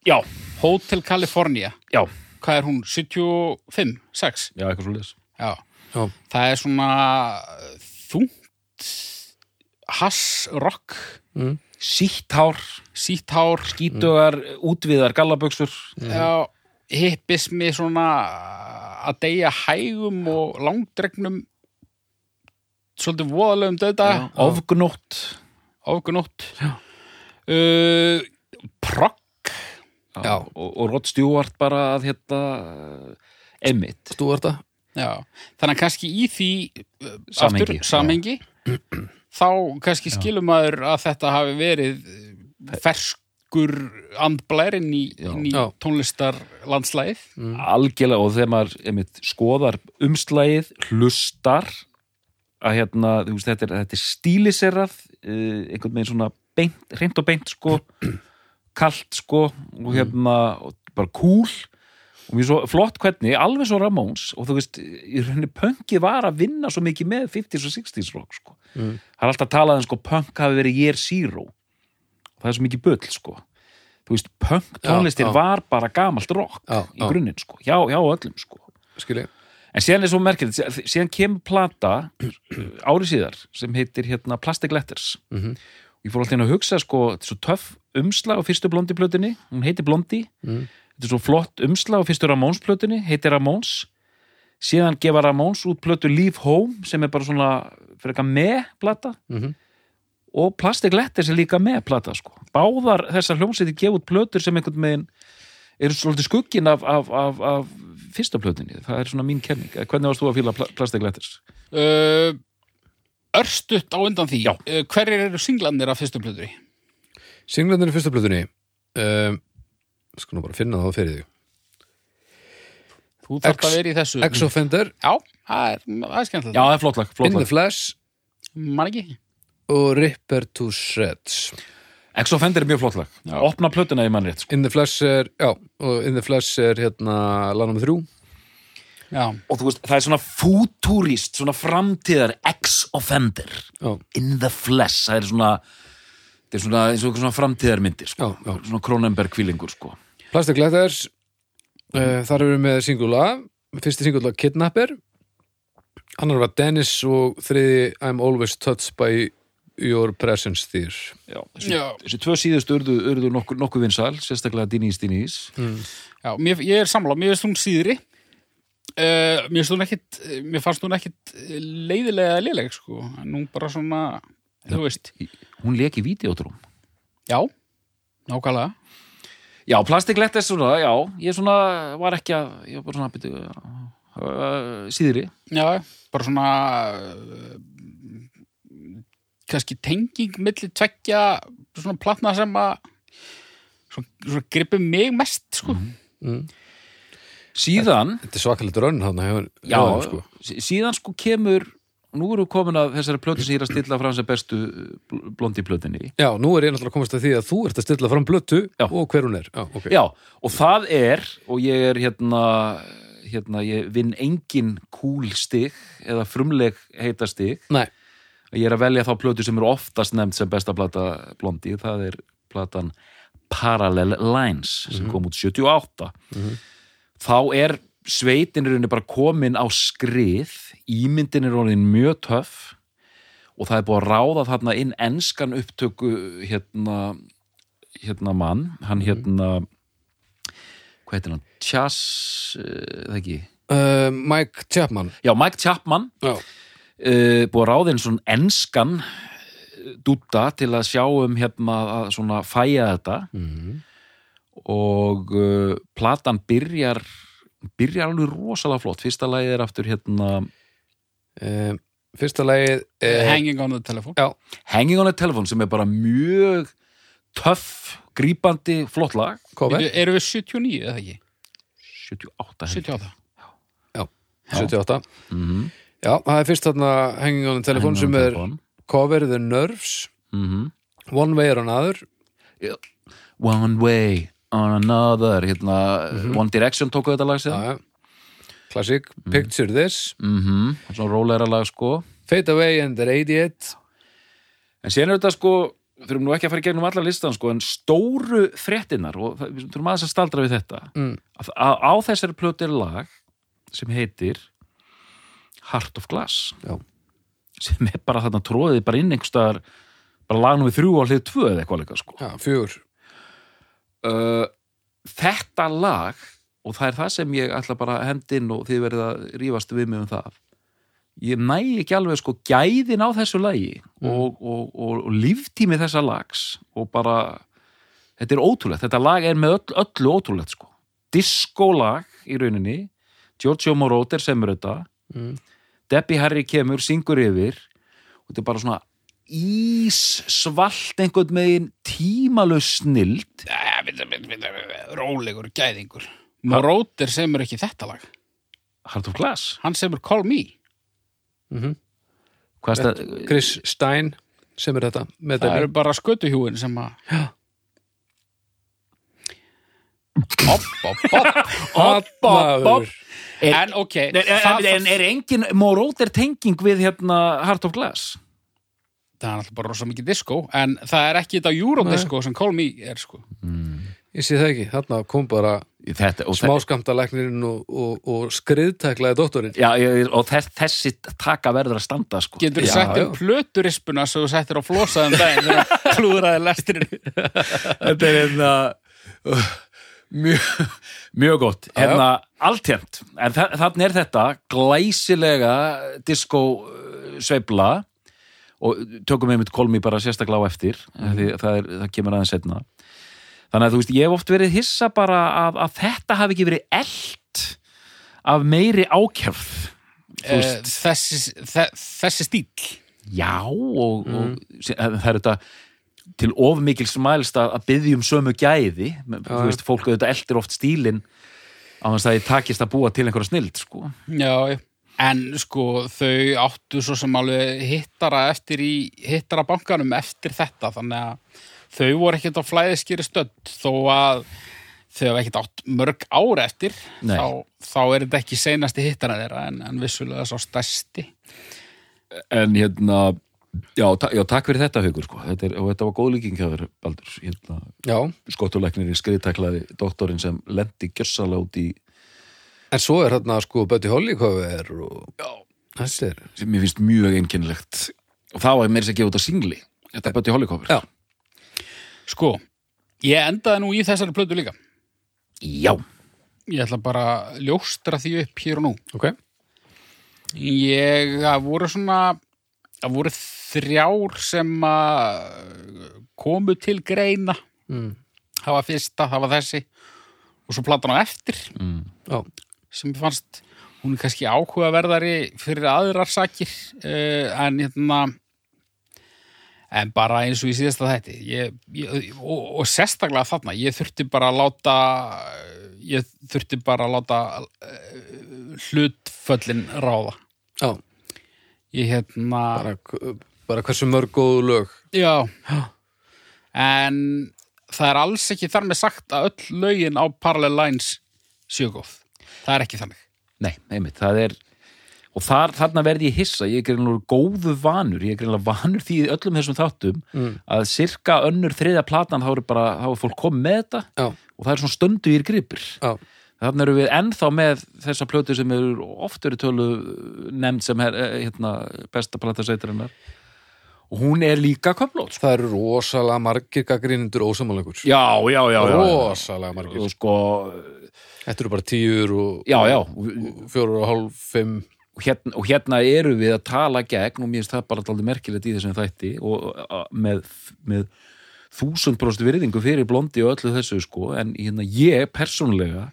Já, Hotel California. Já, Hvað er hún? 75? 6? já, eitthvað svo leis Já, Já. það er svona þungt hass rock. Mm. Sítt hár, sítt hár. Skítugar, útviðar gallaböksur já, hippismi svona að deyja hægum og langdregnum svolítið voðalegum döða ofgnótt ofgunótt uh, Já. og, og Rod Stewart bara að hérna Emmitt Stúarta Já, þannig að kannski í því uh, Samhengi, aftur, samhengi þá kannski skilum maður að þetta hafi verið uh, fersk punkur andblær inn í, Já. í Já. tónlistar landslæðið algjörlega og þegar maður einmitt, skoðar umslægið, hlustar að hérna, veist, þetta er, er stíliserað einhvern veginn svona beint, hreint og beint sko, *clears throat* kalt sko og hérna, og bara cool og mjög svo flott hvernig, alveg svo Ramones og þú veist, í rauninni punkið var að vinna svo mikið með 50s og 60s rock sko. Mm. það er alltaf talað um sko punk hafi verið year zero það er svo mikið bull sko þú veist, punk tónlistin Já, já. var bara gamalt rock Já, í já. grunninn sko, hjá, hjá öllum sko skilji en síðan er svo merkilegt, sí- síðan kemur plata árið síðar sem heitir hérna Plastic Letters Mhm. ég fór alltaf inn að hugsa sko, þetta er svo töff umslag á fyrstu blondi plötunni hún heitir Blondi Mhm. þetta er svo flott umslag á fyrstu Ramones plötunni heitir Ramones síðan gefa Ramones út plötu Leave Home sem er bara svona fyrir eitthvað með plata Mhm. og Plastic Letters er líka með plata sko. báðar þessar hljómsveiti gefa út plötur sem einhvern veginn eru svolítið skuggin af, af, af, af fyrsta plötunni, það er svona mín kenning. Hvernig varst þú að fíla Pla- Plastic Letters? uh, Örstutt á undan því. Já. uh, Hverjir eru singlandir af fyrstu plöturi? Singlandir í fyrsta plötunni? Um, sko nú bara finna það fyrir þig. Þú þarf að vera í þessu. Ex-Offender, Já, það er, það er skemmtilegt. Já, það er flott lag, In the. Flash. Man ekki. Og Ripper to Shreds Ex-Offender er mjög flott lag. Opna plötuna í mann rétt sko. In the Flash er, já, og In the Flash er hérna lagnum þrjú Já, Og þú veist, það er svona futurist Svona framtíðar Ex-Offender Já, In the Flesh Það er svona Það er svona, eins og svona framtíðarmyndir sko. Já, já. Svona Kronenberg kvílingur sko. Plastic Letters uh, þar erum við með singula fyrsti singula Kidnapper annar var Dennis og þriði I'm always touched by your presence þýr Já, þessi, Já. þessi tvö síðustu urðu, urðu nokkuð, nokkuð vinsal Sérstaklega Dinís Dinís já mér, ég er sammála, mér finnst hún síðri. Uh, Mér hún ekkit Mér fannst hún ekkit leiðilega léleg sko, en hún bara svona Þú veist, Hún lék í vídeótrúm já Nákvæmlega. Já, Plastic Letters svona, já. Ég svona var ekki að Ég var bara svona byrju, uh, síðri. Já, bara svona uh, kannski tenging milli tveggja svona platna sem að svona, svona gripi mig mest sko. mm. Síðan Þetta er svakalegt raun hann Já, sko. sí- síðan sko kemur nú erum við komin að þessari plötu sem ég er að stilla fram sem bestu bl- blondi plötunni Já, nú er ég náttúrulega að komast að því að þú ert að stilla fram blötu Já. og hver hún er Já, ok Já, og það er og ég er hérna hérna, ég vinn engin kúl stig eða frumleg heita stig Nei, ég er að velja þá plötu sem eru oftast nefnd sem besta plata blondi það er platan Parallel Lines sem kom út 78 þá er sveitin er bara komin á skrið. Ímyndin er orðin mjög töff og það er búið að ráða þarna inn enskan upptöku hérna hérna mann, hann hérna hvað heitir hann, Chas uh, það ekki, uh, Mike Chapman. Já Mike Chapman. Já, uh, búið að ráða inn svona enskan dúta til að sjá um hérna að svona fæja þetta. Mm. og uh, platan byrjar byrjar alveg rosalega flott. Fyrsta lagið er aftur hérna uh, Fyrsta lagið er hanging on the telephone. Já, Hanging on a Telephone sem er bara mjög töff, grípandi, flott lag. Bíddu, Erum við 79 eða ekki? 78 held ég. 78 78 Mhm. Já, það er fyrst þarna Hanging on the Telephone sem er cover The Nerves. Mhm. One Way or Another. One Way on Another hérna, One Direction tóku þetta lag sér Classic, Picture This. Mm svona róleira lag sko. Fade Away and the Radiate. En síðan er þetta sko, þurfum nú ekki að fara í gegnum alla listan sko, en stóru fréttinnar og þurfum aðeins að staldra við þetta. Mm. að á þessari plötu er lag sem heitir Heart of Glass. Já. sem er bara þarna tróðið bara inn einhverstaðar bara lagnum við þrjú á hlið tvö eða eitthvað líka sko. Já, fjögur. Uh, Þetta lag og það er það sem ég ætla bara að henda inn og þið verið að rífast við mig um það. Ég næ ekki alveg sko gæðin á þessu lagi og, og, og, og líftími þessa lags og bara þetta er ótrúlegt, þetta lag er með öll, öllu ótrúlegt sko, diskólag í rauninni, Giorgio Moroder semur þetta. Mm. Debbie Harry kemur, syngur yfir. Og þetta er bara svona íssvalt einhvern megin tímalös snild. Rólegur gæðingur. Moróter semur ekki þetta lag. Heart of Glass. Hann semur Call Me. Hvað er það? Chris Stein sem er þetta það Debbie. eru bara skötuhjúin sem að Opp, opp, opp *laughs* Opp, opp, opp. Er, En ok, er, er, það, er, er engin Moróter tenging við hérna Heart of Glass? það er alltaf bara rosa mikið disco en það er ekki þetta Eurodisco sem Call Me er sko. Ég sé það ekki, þarna kom bara Þetta, og, þe- smáskamtalæknirinn og, og, og skriðtæklaði doktorinn já, og þess, þessi taka verður að standa sko. Getur þú sett um plöturispuna sem þú settir á flosaðum daginn þegar *laughs* þú klúðraði lestirinn Þetta er hérna uh, mjög, mjög gott. Já, já. hérna en þa þannig er þetta glæsilega disco uh, sveifla. Og tökum við mitt kolmi bara sérstaklega á eftir því það, er, það kemur aðeins setna þannig að þú veist, ég hef oft verið hissa bara að, að þetta hafi ekki verið eld af meiri ákjörð þú Eh, þessi, þe þessi stíl Já, og, og se- það er þetta til of mikil smælst að, byggja um sömu gæði. Þú veist, fólk auðvitað eldir oft stílinn á þess að þið takist að búa til einhverja snild sko. Já, en sko þau áttu svo sem alveg hittara eftir í hittara bankanum eftir þetta. Þannig að þau voru ekkert á flæðiskeri stödd. Þó að þau hafa ekkert átt mörg ár eftir þá, þá er þetta ekki seinasti hittara þeirra en, en vissulega svo stærsti. En hérna já, ta já, takk fyrir þetta haugur sko. þetta er, og þetta var góð líking hjá þér Baldur. Hérna, Já, skottuleiknir í skriðtæklaði doktorinn sem lendi gjössalega út í en svo er þarna sko Holly cover og já, þetta er sem mér finnst mjög einkennilegt. Og það var meira sér að gefa út á singli. Þetta er holikofur Já. Sko, ég endaði nú í þessari plötu líka. Já, ég ætla bara að ljóstra því upp hér og nú. Ok, Ég, það voru svona, það voru þrjár sem að komu til greina. mm. Það var fyrsta, það var þessi og svo platan á eftir mm. já, sem fannst, hún er kannski áhugaverðari fyrir aðrar sakir uh, en hérna en bara eins og í síðasta þætti ég, ég, og, og sérstaklega þarna ég þurfti bara að láta ég þurfti bara að láta uh, hlutföllin ráða já ég hérna bara, bara hversu mörg góðu lög Já. En það er alls ekki þar með sagt að öll lögin á Parallel Lines séu góð. Það er ekki þannig. Nei, einmitt, það er og þar, þarna verði ég hissa, ég er greinlega góðu vanur, ég er greinlega vanur því öllum þessum þáttum Mm. að cirka önnur þriðja platan þá er bara, þá er fólk komið með þetta Já, og það er svona stöndu í gripir já, þannig eru við ennþá með þessa plötu sem eru oft eru tölu nefnd sem er eh, hérna, besta plata sveitarinnar. Og hún er líka köflót sko. það eru rosalega margir gaggrinundur ósamáleikur já, já, já, já, rosalega margir. Sko, Þetta eru bara tíur og, já, já. og hálf, fimm. Og hérna, og hérna eru við að tala gegn og mér finnst það bara alltaf merkilegt í þessum þætti og með, með þúsund brost virðingu fyrir blondi og öllu þessu sko. En hérna ég persónlega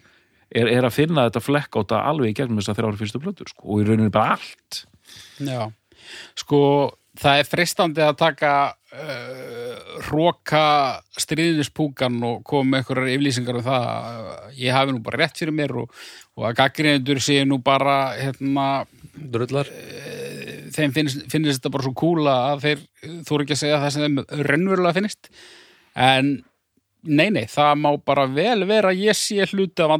er, er að finna þetta flekk átta alveg í gegnum þess að þrjára fyrstu plötur sko og í rauninni bara allt. Já. Sko, það er freistandi að taka uh, hróka stríðispúkan og koma með einhverjar yflýsingar um það að ég hafi nú bara rétt fyrir mér og, og að gaggrinendur séu nú bara hérna, drullar. þeim finnst, finnst þetta bara svo kúla að þeir þú ekki að segja það sem þeim raunverulega finnst en nei, nei, það má bara vel vera að ég sé hluti af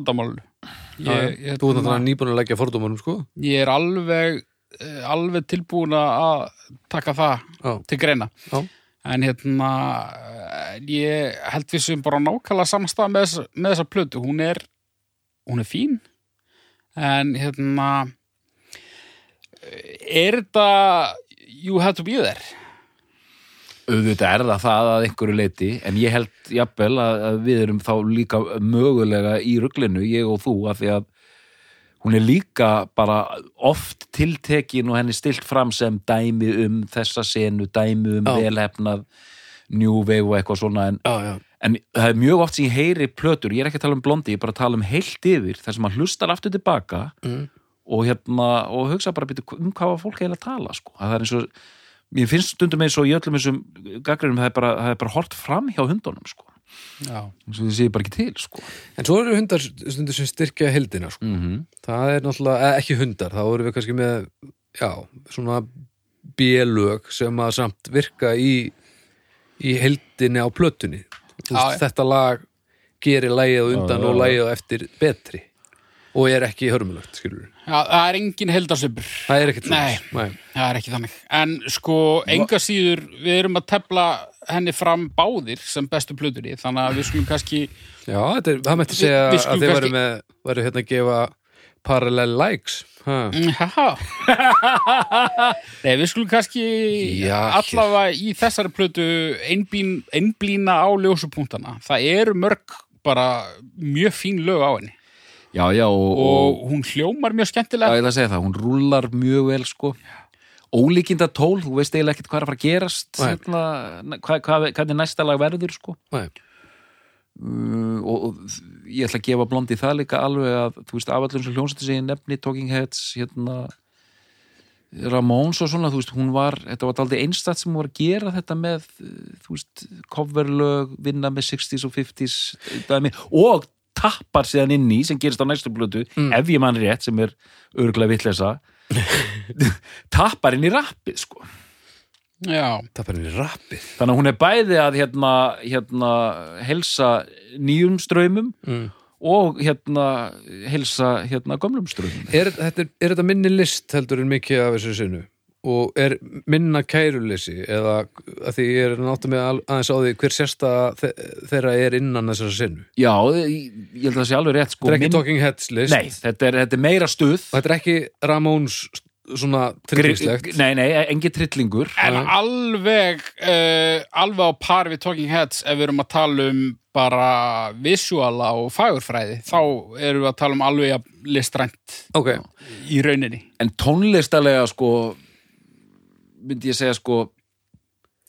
ég, Þú hérna, náttúrulega nýbúin að leggja fordómanum sko. Ég er alveg eh, alveg tilbúin að taka það Já, til greina. Já, en hérna ég held við sem bara nákvæmlega samstað með, með þessa plötu. Hún er, hún er fín. En hérna eh, er þetta you have to be there auðvitað er það það að einhverju leiti en ég held jafnvel að, að við erum þá líka mögulega í ruglinu ég og þú af því að hún er líka bara oft tiltekin og henni stilt fram sem dæmi um þessa senu, dæmi um velhefnað New Wave og eitthvað svona en, já, já, en það er mjög oft sem ég heyri plötur, ég er ekki að tala um blondi, ég er bara að tala um heilt yfir þar sem maður hlustar aftur tilbaka mm. og hérna og hugsa bara um hvað fólk að tala sko. að það er eins og mér finnst stundum eins og í öllum þessum gaggreinum það er bara, það er bara hort fram hjá hundunum sko, Já. eins og þið séu bara ekki til sko. En svo eru hundar stundur sem styrkja heldina sko. mm það er náttúrulega, eh, ekki hundar þá erum við kannski með, já, svona bélög sem að samt virka í í heldinni á plötunni veist, þetta lag gerir lagið á undan Já, já, og á eftir betri og er ekki hörmulegt, skilur Já, það er engin heldarsöpur það er ekkert Nei. svoleiðis. Nei. Það er ekki þannig. En sko, enga síður, við erum að tefla henni fram báðir sem bestu plötunni, þannig að við skulum kannski, Já, er, það mætti Við- segja við skulum að þið væru með væru hérna að gefa parallel likes ha. haha. Nei, við skulum kannski Já, allavega í þessari plötu einblína á ljósupunktana. Það eru mörg bara mjög fín lög á henni já, já, og, og, hún hljómar mjög já, skemmtilega. ég ætla að segja það, hún rúlar mjög vel sko. Ólíkinda tól, þú veist eiginlega ekkert hvað er að fara að gerast hérna, hvað, hvað, hvernig næsta lag verður sko. Uh, og, og ég ætla að gefa blondi það líka alveg að þú veist af allum sem hljónsætti sig nefni Talking Heads hérna Ramones og svona, þú veist, hún var þetta var aldrei einstætt sem hún var að gera þetta með, þú veist, coverlög vinna með 60s og 50s dæmi, og tappar síðan inn í, sem gerist á næstu blötu ef ég mann rétt, sem er örgulega vitleysa *laughs* tappar inn í rappið, sko. Já, er bara í rappið. Þannig að hún er bæði að hérna, hérna helsa nýjum ströymum mm. og hérna helsa hérna gömlum ströymum er, þetta, er, er þetta minni list heldur en mikið af þessu sinnu og er minna kæruleysi eða að því ég er náttu með al- aðeins á því hver sérsta þe þeirra er innan þessara sinnu? Já, ég held að það sé alveg rétt sko, þetta er ekki minn- Talking Heads list. Nei, þetta er, þetta er meira stuð. Og þetta er ekki Ramones svona tryggingslegt Nei, nei, engi trillingur. En alveg, uh, alveg á par við Talking Heads ef við erum að tala um bara visuala og fagurfræði þá erum við að tala um alveg jafn listrænt ok, í rauninni. En tónlistalega sko myndi ég segja sko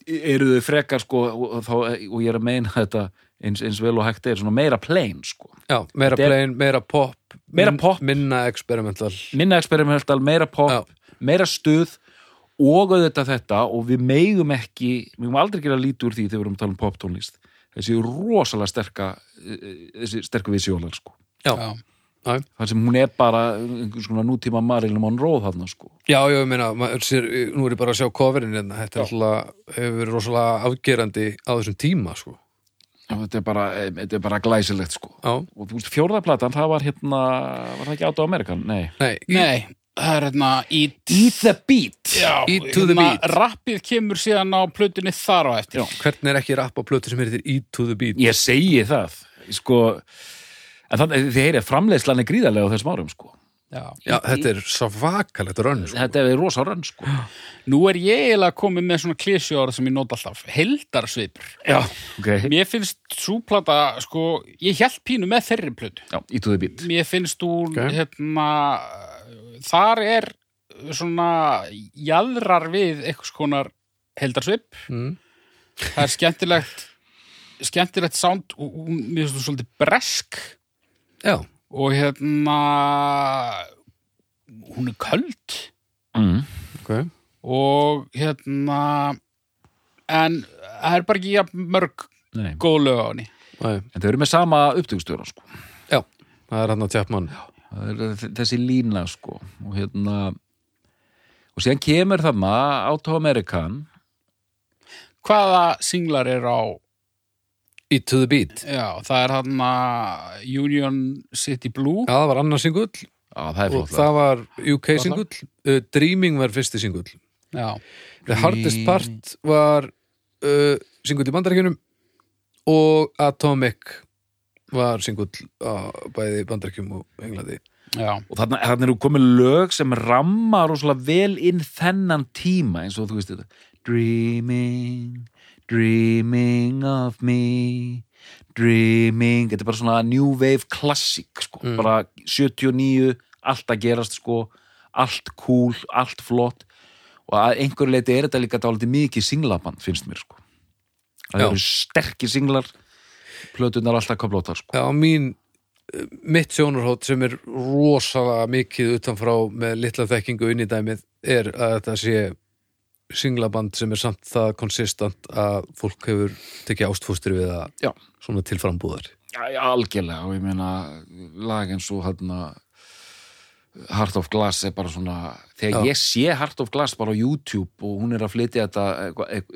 eru þau frekar sko og, og, þá- og ég er að meina þetta eins, eins vel og hægt er, svona meira plain sko já, meira Þetta er- plain, meira pop Meira min- pop. minna experimental minna experimental, meira pop Já. meira stuð og auðvitað þetta og við megum ekki við megum aldrei gera lítið úr því þegar við erum að tala um poptónlist þessi rosalega sterka eh, þessi sterku visjólar sko já, Já. Þar sem hún er bara nútíma Marilyn Monroe þarna sko. Já, já, ég meina maður sér, nú er ég bara að sjá coverin hérna, þetta er alltaf hefur verið rosalega afgerandi á þessum tíma sko. Já, þetta er bara, þetta er bara glæsilegt sko. Já, og þú veist, fjórðaplatan, það var hérna var það ekki Auto American? Nei. Nei, Nei, það er hérna Eat, Eat the Beat. Já, Eat to the beat. Rappið kemur síðan á plötunni þar á eftir. Já. hvernig er ekki rapp á plötu sem heitir Eat to the Beat? Ég segi það sko, en þannig þið heyrið framleiðslan er gríðarlega á þessum árum sko Já. já, þetta er svakalegt rönn sko. þetta er rosa rönn sko *gasps* Nú er ég eiginlega komið með svona klísjóra sem ég nota alltaf. Heldarsvipur. já, ok, Mér finnst súplata, sko, ég held pínu með þeirri plötu. já, the Beat Mér finnst hún, Ok. hérna, þar er svona jaðrar við eitthvað skonar heldarsvip. mm. Það er skemmtilegt, skemmtilegt sound og mér finnst hún svolítið bresk já, og hérna, hún er köld mm. ok og hérna, en það er bara ekki jafn mörg Nei. góð lög á henni. Nei. en þau eru með sama upptökustjóra sko já, það er hann að tjapmann Það er þ- þessi lína sko og hérna og síðan kemur þarna Auto American Hvaða singlar er á Eat to the Beat. Já, það er hann Union City Blue. Já, það var annar singull. Já, það er og flott það var UK singull. Uh, Dreaming var fyrsti singull. Já, The Hardest Part var uh, singull í bandarækjunum og Atomic var singull á bæði bandarækjum og Englandi. Já, og þarna, þarna eru komið lög sem ramma rosalega vel inn þennan tíma eins og þú veist þetta. Dreaming, dreaming of me. Dreaming þetta er bara svona new wave klassik sko, Mm. bara 79 allt að gerast sko. Allt cool, allt flott. Og að einhverju leiti er þetta líka dálítið mikið singlaband finnst mér sko. Það Já. eru sterkir singlar plötunar alltaf kaplótar sko. Já, mín mitt sjónarhótt sem er rosalega mikið utanfrá með litla þekkingu inn í dæmið er að þetta sé singlaband sem er samt það konsistant að fólk hefur tekið ástfóstur við það Já. svona til frambúðar Já, já, algjörlega. Og ég meina lag eins og hérna Heart of Glass er bara svona þegar Já. ég sé Heart of Glass bara á YouTube og hún er að flytja þetta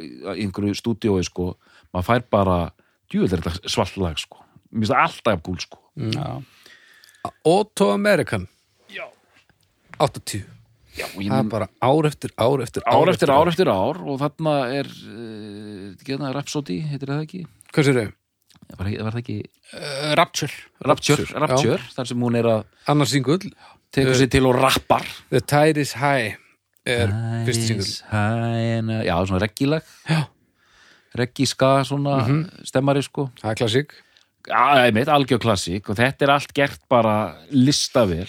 í einhverju stúdíói sko maður fær bara, djúvel er þetta svart lag sko, mér finnst það alltaf gúl sko. Já. Auto American Já, 80 já það er bara ár eftir ár eftir ár eftir ár eftir ár og þarna er uh, geðna Rhapsody, heitir það ekki? Hvað sér þau? var, var það ekki? Uh, Rapture. Rapture, Rapture, Rapture þar sem hún er að annars singull. tekur sér til og rappar. The Tide is High er fyrst singull. singull Já, svona reggilag Já. reggiska svona stemmari sko. Það er klassík. Já, einmitt, algjör klassík og þetta er allt gert bara listavel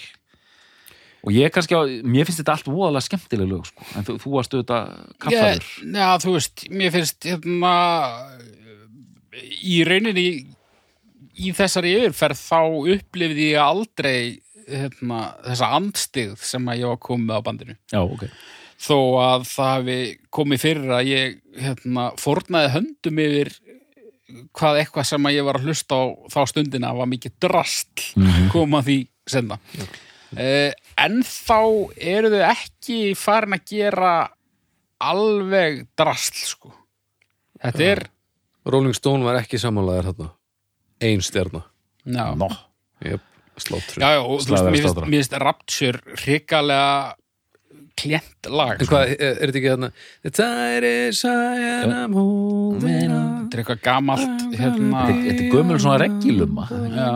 og ég kannski á, mér finnst þetta allt voðalega skemmtileg lög sko, en þú, þú varst auðvitað kaffaður Ég- Já, þú veist, mér finnst hérna í rauninni í þessari yfirferð þá upplifði ég aldrei hérna, þessa andstigð sem að ég var komið á bandinu. Já, ok. Þó að það hafi komið fyrir að ég hérna, fórnaði höndum yfir hvað eitthvað sem að ég var að hlusta á þá stundina var mikið drastl koma því senna uh, en þá eru þau ekki farin að gera alveg drastl sko. Þetta er Rolling Stone var ekki sammálaðir þarna. Ein stjarna. Já, Nó, yep. sláttur já, já og þú veist, Slagverð mér finnst- Rapture hrikalega klent lag en hvað, er, er þetta ekki þarna? The Tide is High and I'm holding on. þetta er eitthvað gamalt hérna, þetta er gömul svona reggiluma já,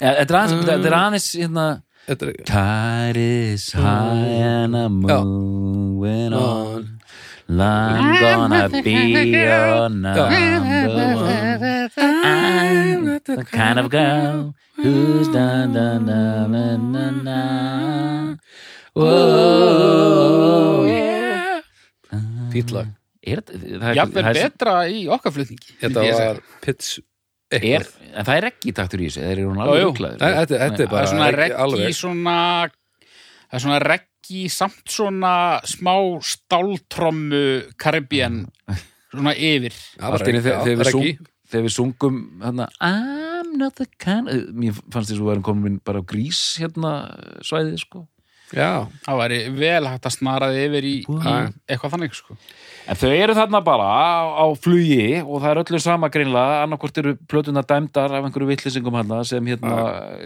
Þetta er aðeins, þetta er aðeins hérna Þetta er Tide is high and I'm Já. moving on. I'm gonna be your *laughs* number one. I'm the kind of girl who's done. Whoa, yeah. fýtt lag. Er þetta, það er, jafnvel það er, betra í okkar flutningi Þetta var Pitts er, en það er ekki taktur í þessu, þeir eru hún alveg er það bara er svona reggi svona það er svona reggi samt svona smá stáltrommu Caribbean svona yfir. Þegar- við sungum hérna, I'm not the kind mér fannst þess að við varum komin bara á grís hérna svæðið sko. Já, það væri vel hægt að snaraði yfir í, eitthvað þannig sko en þau eru þarna bara á, á flugi og það er öllu sama greinlega annarkvort eru plötuna dæmdar af einhverju vittlýsingum hann sem hérna,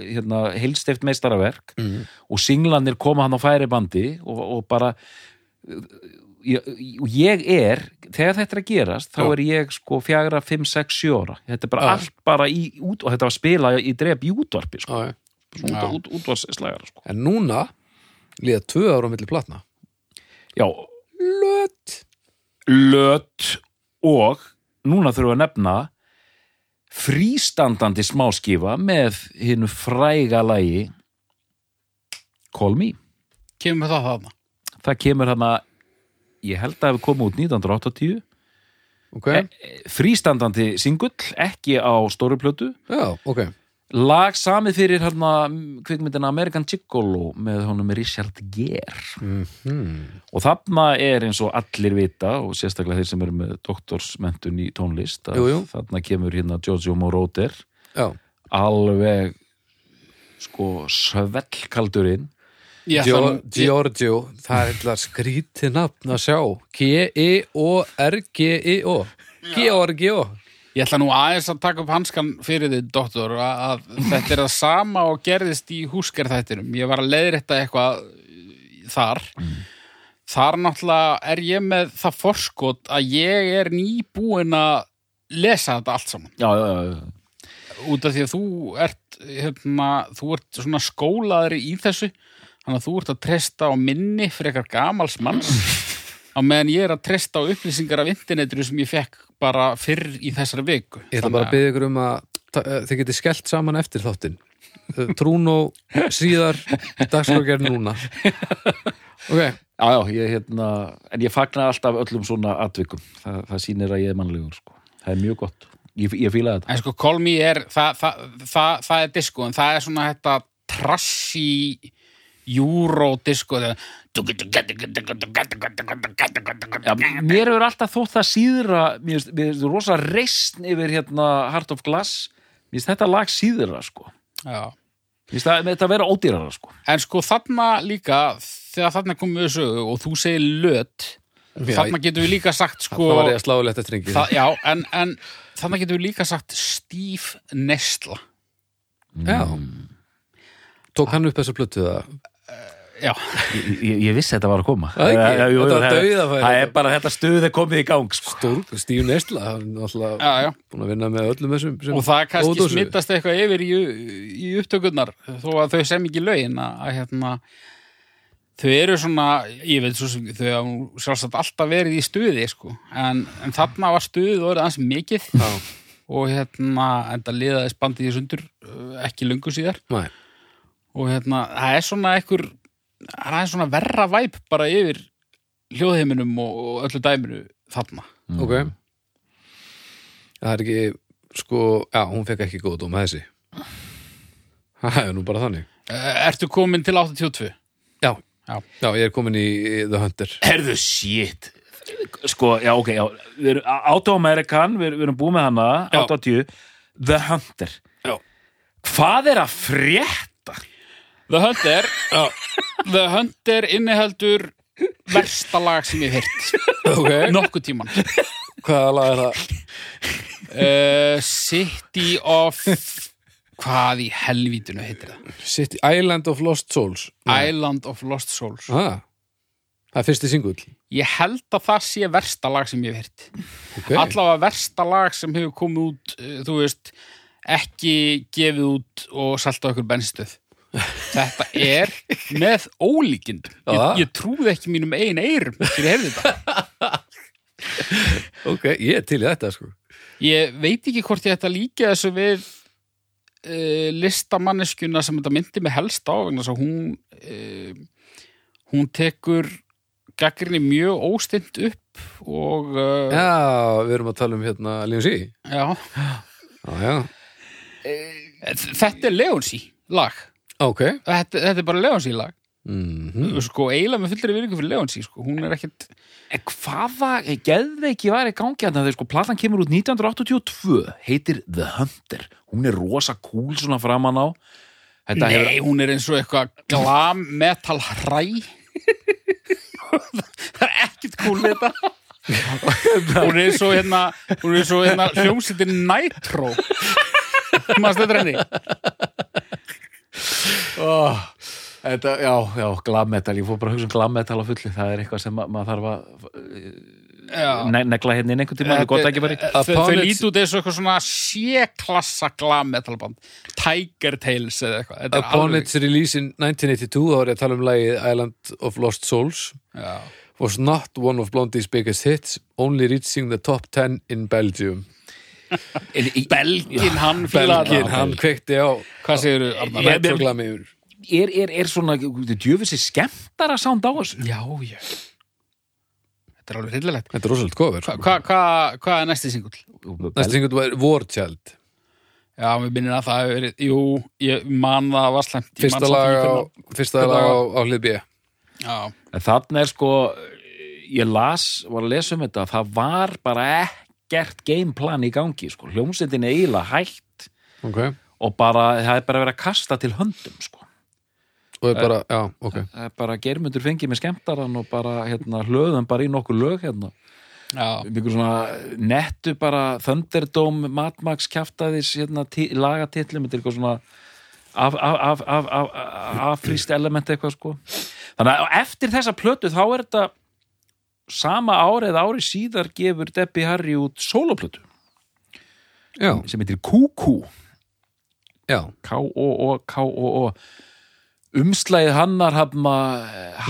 hérna heilstift meistaraverk Mhm. og singlanir koma hann á færi bandi og, og bara ég, ég er þegar þetta er að gerast, þá er ég sko fjagra, fimm, sex, sjö ára. Þetta er bara Já. allt bara í út og þetta var spila í dref í útvarpi sko, út, út, útvarsslagara sko. En núna líða tvö ára á milli platna. Já, Lött löt og núna þurfum við að nefna frístandandi smáskífa með hinnu fræga lagi Call Me. Kemur það þarna? Það kemur hana ég held að hefur komið út 1980 Ok, frístandandi singull, ekki á stóru plötu. Já, ok lag samið fyrir hérna kvikmyndina American Gigolo með honum Richard Gere. Mm og þarna er eins og allir vita og sérstaklega þeir sem eru með doktorsmentun í tónlist að Jú, jú. þarna kemur hérna Giorgio Moroder. Já, alveg sko svellkaldurinn. Ég ætla Gio- nú- Giorgio, það er eitthvað skrítið nafn að sjá. G-I-O-R-G-I-O Georgio Ég ætla nú aðeins að taka upp hanskan fyrir þið, doktor, að, þetta er það sama og gerðist í húskerþættinum. Ég var að leiðrétta eitthvað þar. Þar náttúrulega er ég með það forskot að ég er nýbúin að lesa þetta allt saman. já, já, já, já. Út af því að þú ert, hérna, þú ert svona skólaðri í þessu, þannig að þú ert að treysta á minni fyrir eitthvað gamals manns, á meðan ég er að treysta á upplýsingar af internetinu sem ég fekk bara fyrr í þessari viku. Ég ætla bara að byggja ykkur um að eh, þið getið skellt saman eftir þáttinn. Eh, Trúnó síðar dagskrákjær núna. *laughs* Ok, já, já, ég hérna en ég fagna alltaf öllum svona atvikum. Það, það sýnir að ég er mannlegur sko. það er mjög gott, ég, ég fíla þetta. En sko, Call Me er, það, það, það, það er disco, en það er svona þetta trassi Eurodisco þegar Já, mér hefur alltaf þótt það síðra mér finnst rosa reisn yfir hérna Heart of Glass. Mér finnst þetta lag síðra sko. Já. það- þetta vera ódýrara sko. En sko þarna líka þegar þarna komum við sögu og þú segir löt Já, þarna getum við líka sagt sko Það var ég að slá lett eftir það, en, en þarna getum við líka sagt stíf nesla Já. Tók hann upp þessa plötu það Já, ég, ég, ég vissi þetta var að koma Það ekki? Já, jú, Þetta var það- dauðafæri. það er bara þetta stuð er komið í gang sko. Stór, Stíf Nesla hann er alltaf já, já búin að vinna með öllum þessum sem og það kannski ódósu. smittast eitthvað yfir í, í upptökurnar þó að þau sem ekki lögin að, að hérna þau eru svona, ég veit svo sem þau hafa sjálfsagt alltaf verið í stuði sko. en, en þarna var stuðið orðið aðeins mikið Já, og hérna enda liðaðist bandið í sundur uh, ekki lungu síðar næ, og hérna, það er svona einhver það er svona verra væp bara yfir hljóðheiminum og, öllu dæminu þarna ok Það er ekki, sko, já, hún fekk ekki góð dóma þessi Það er nú bara þannig Uh, Ertu komin til 82? Já, Já. já, ég er komin í The Hunter herðu shit sko, já ok já. við erum Auto American, við, við erum búið með hana Já. 80, The Hunter Já. hvað er að frétta? The Hunter The Hunter inniheldur versta lag sem ég hef hirt Ok, nokkuð tíman hvaða lag er það? uh, City of hvað í helvítinu heitir það? City Island of Lost Souls. Island of Lost Souls. Ah, Það er fyrsti singull. Ég held að það sé versta lag sem ég hef hirt okay. allavega versta lag sem hefur komið út uh, þú veist, ekki gefið út og salta okkur bensinstöð þetta er með ólíkindum. Ég, ég trúði ekki mínum eigin eyrum fyrir heyrði þetta. *laughs* Ok, ég er til í þetta sko. Ég veit ekki hvort ég ætta að líka þessu við uh, listamanneskjuna sem þetta myndi með helst á að hún uh, hún tekur gaggrinni mjög óstint upp og uh, Já, við erum að tala um hérna Leon C. Já, Já, já, þetta er Leonsi lag ok. Þetta, þetta er bara Leonsi lag. Mm sko eiginlega með fullri virðingu fyrir Leonsi sko. hún er En hvaða geðveiki var í gangi að það sko, platan kemur út 1982 heitir The Hunter. Hún er rosa cool svona framan á. Þetta nei, hún er eins og eitthvað glam metal hræ. *laughs* Það er ekkit cool þetta. Hún er og hérna hún er og hérna hljómsýttin Nitro. Maður stöður henni oh, Þetta, já, já, glammetal ég fór bara að hugsa um glammetal á fulli það er eitthvað sem ma maður þarf að Já. ne negla hérna inn einhvern tíma það er gott ekki bara Þau- lítu og eitthvað svona sé-klassa glam metalband Tiger Tales eða eitthvað. Upon its release in 1982 þá er ég að tala um lagið Island of Lost Souls. Já. was not one of Blondie's biggest hits only reaching the top 10 in Belgium Belgin hann Belgin, hann kveikti á Hvað retroglami yfir. er, er, er svona djöfisir skemmtara sound á þessu? Já, já. Þetta er alveg hryllilegt. Þetta er rosalega cover. Hvað hva, hva, hva er næsti singull? Næsta singull var Child. Já, við minnum að það hefur verið Jú, ég man það var slemt Fyrsta lag ekki á, fyrsta lag á, á hlið B. Já, En þarna er sko ég las, var að lesa um þetta það var bara ekkert gameplan í gangi, sko, hljómsveitin er eiginlega hægt Ok og bara, það er bara verið að kasta til höndum, sko Og er bara, já, ok það er bara germundur fengið með skemmtaran og bara, hérna, hlöðum bara í nokkur lög, hérna nettu bara Thunderdome, Mad Max kjaftaðis, hérna, lagatillum þetta er eitthvað svona af, af, af, af, af, affrýst element eitthvað, sko þannig að eftir þessa plötu þá er þetta sama ári eða ári síðar gefur Debbie Harry út soloplötu Já, sem heitir QQ já. K-O-O-K-O-O umslæðið hannar hafna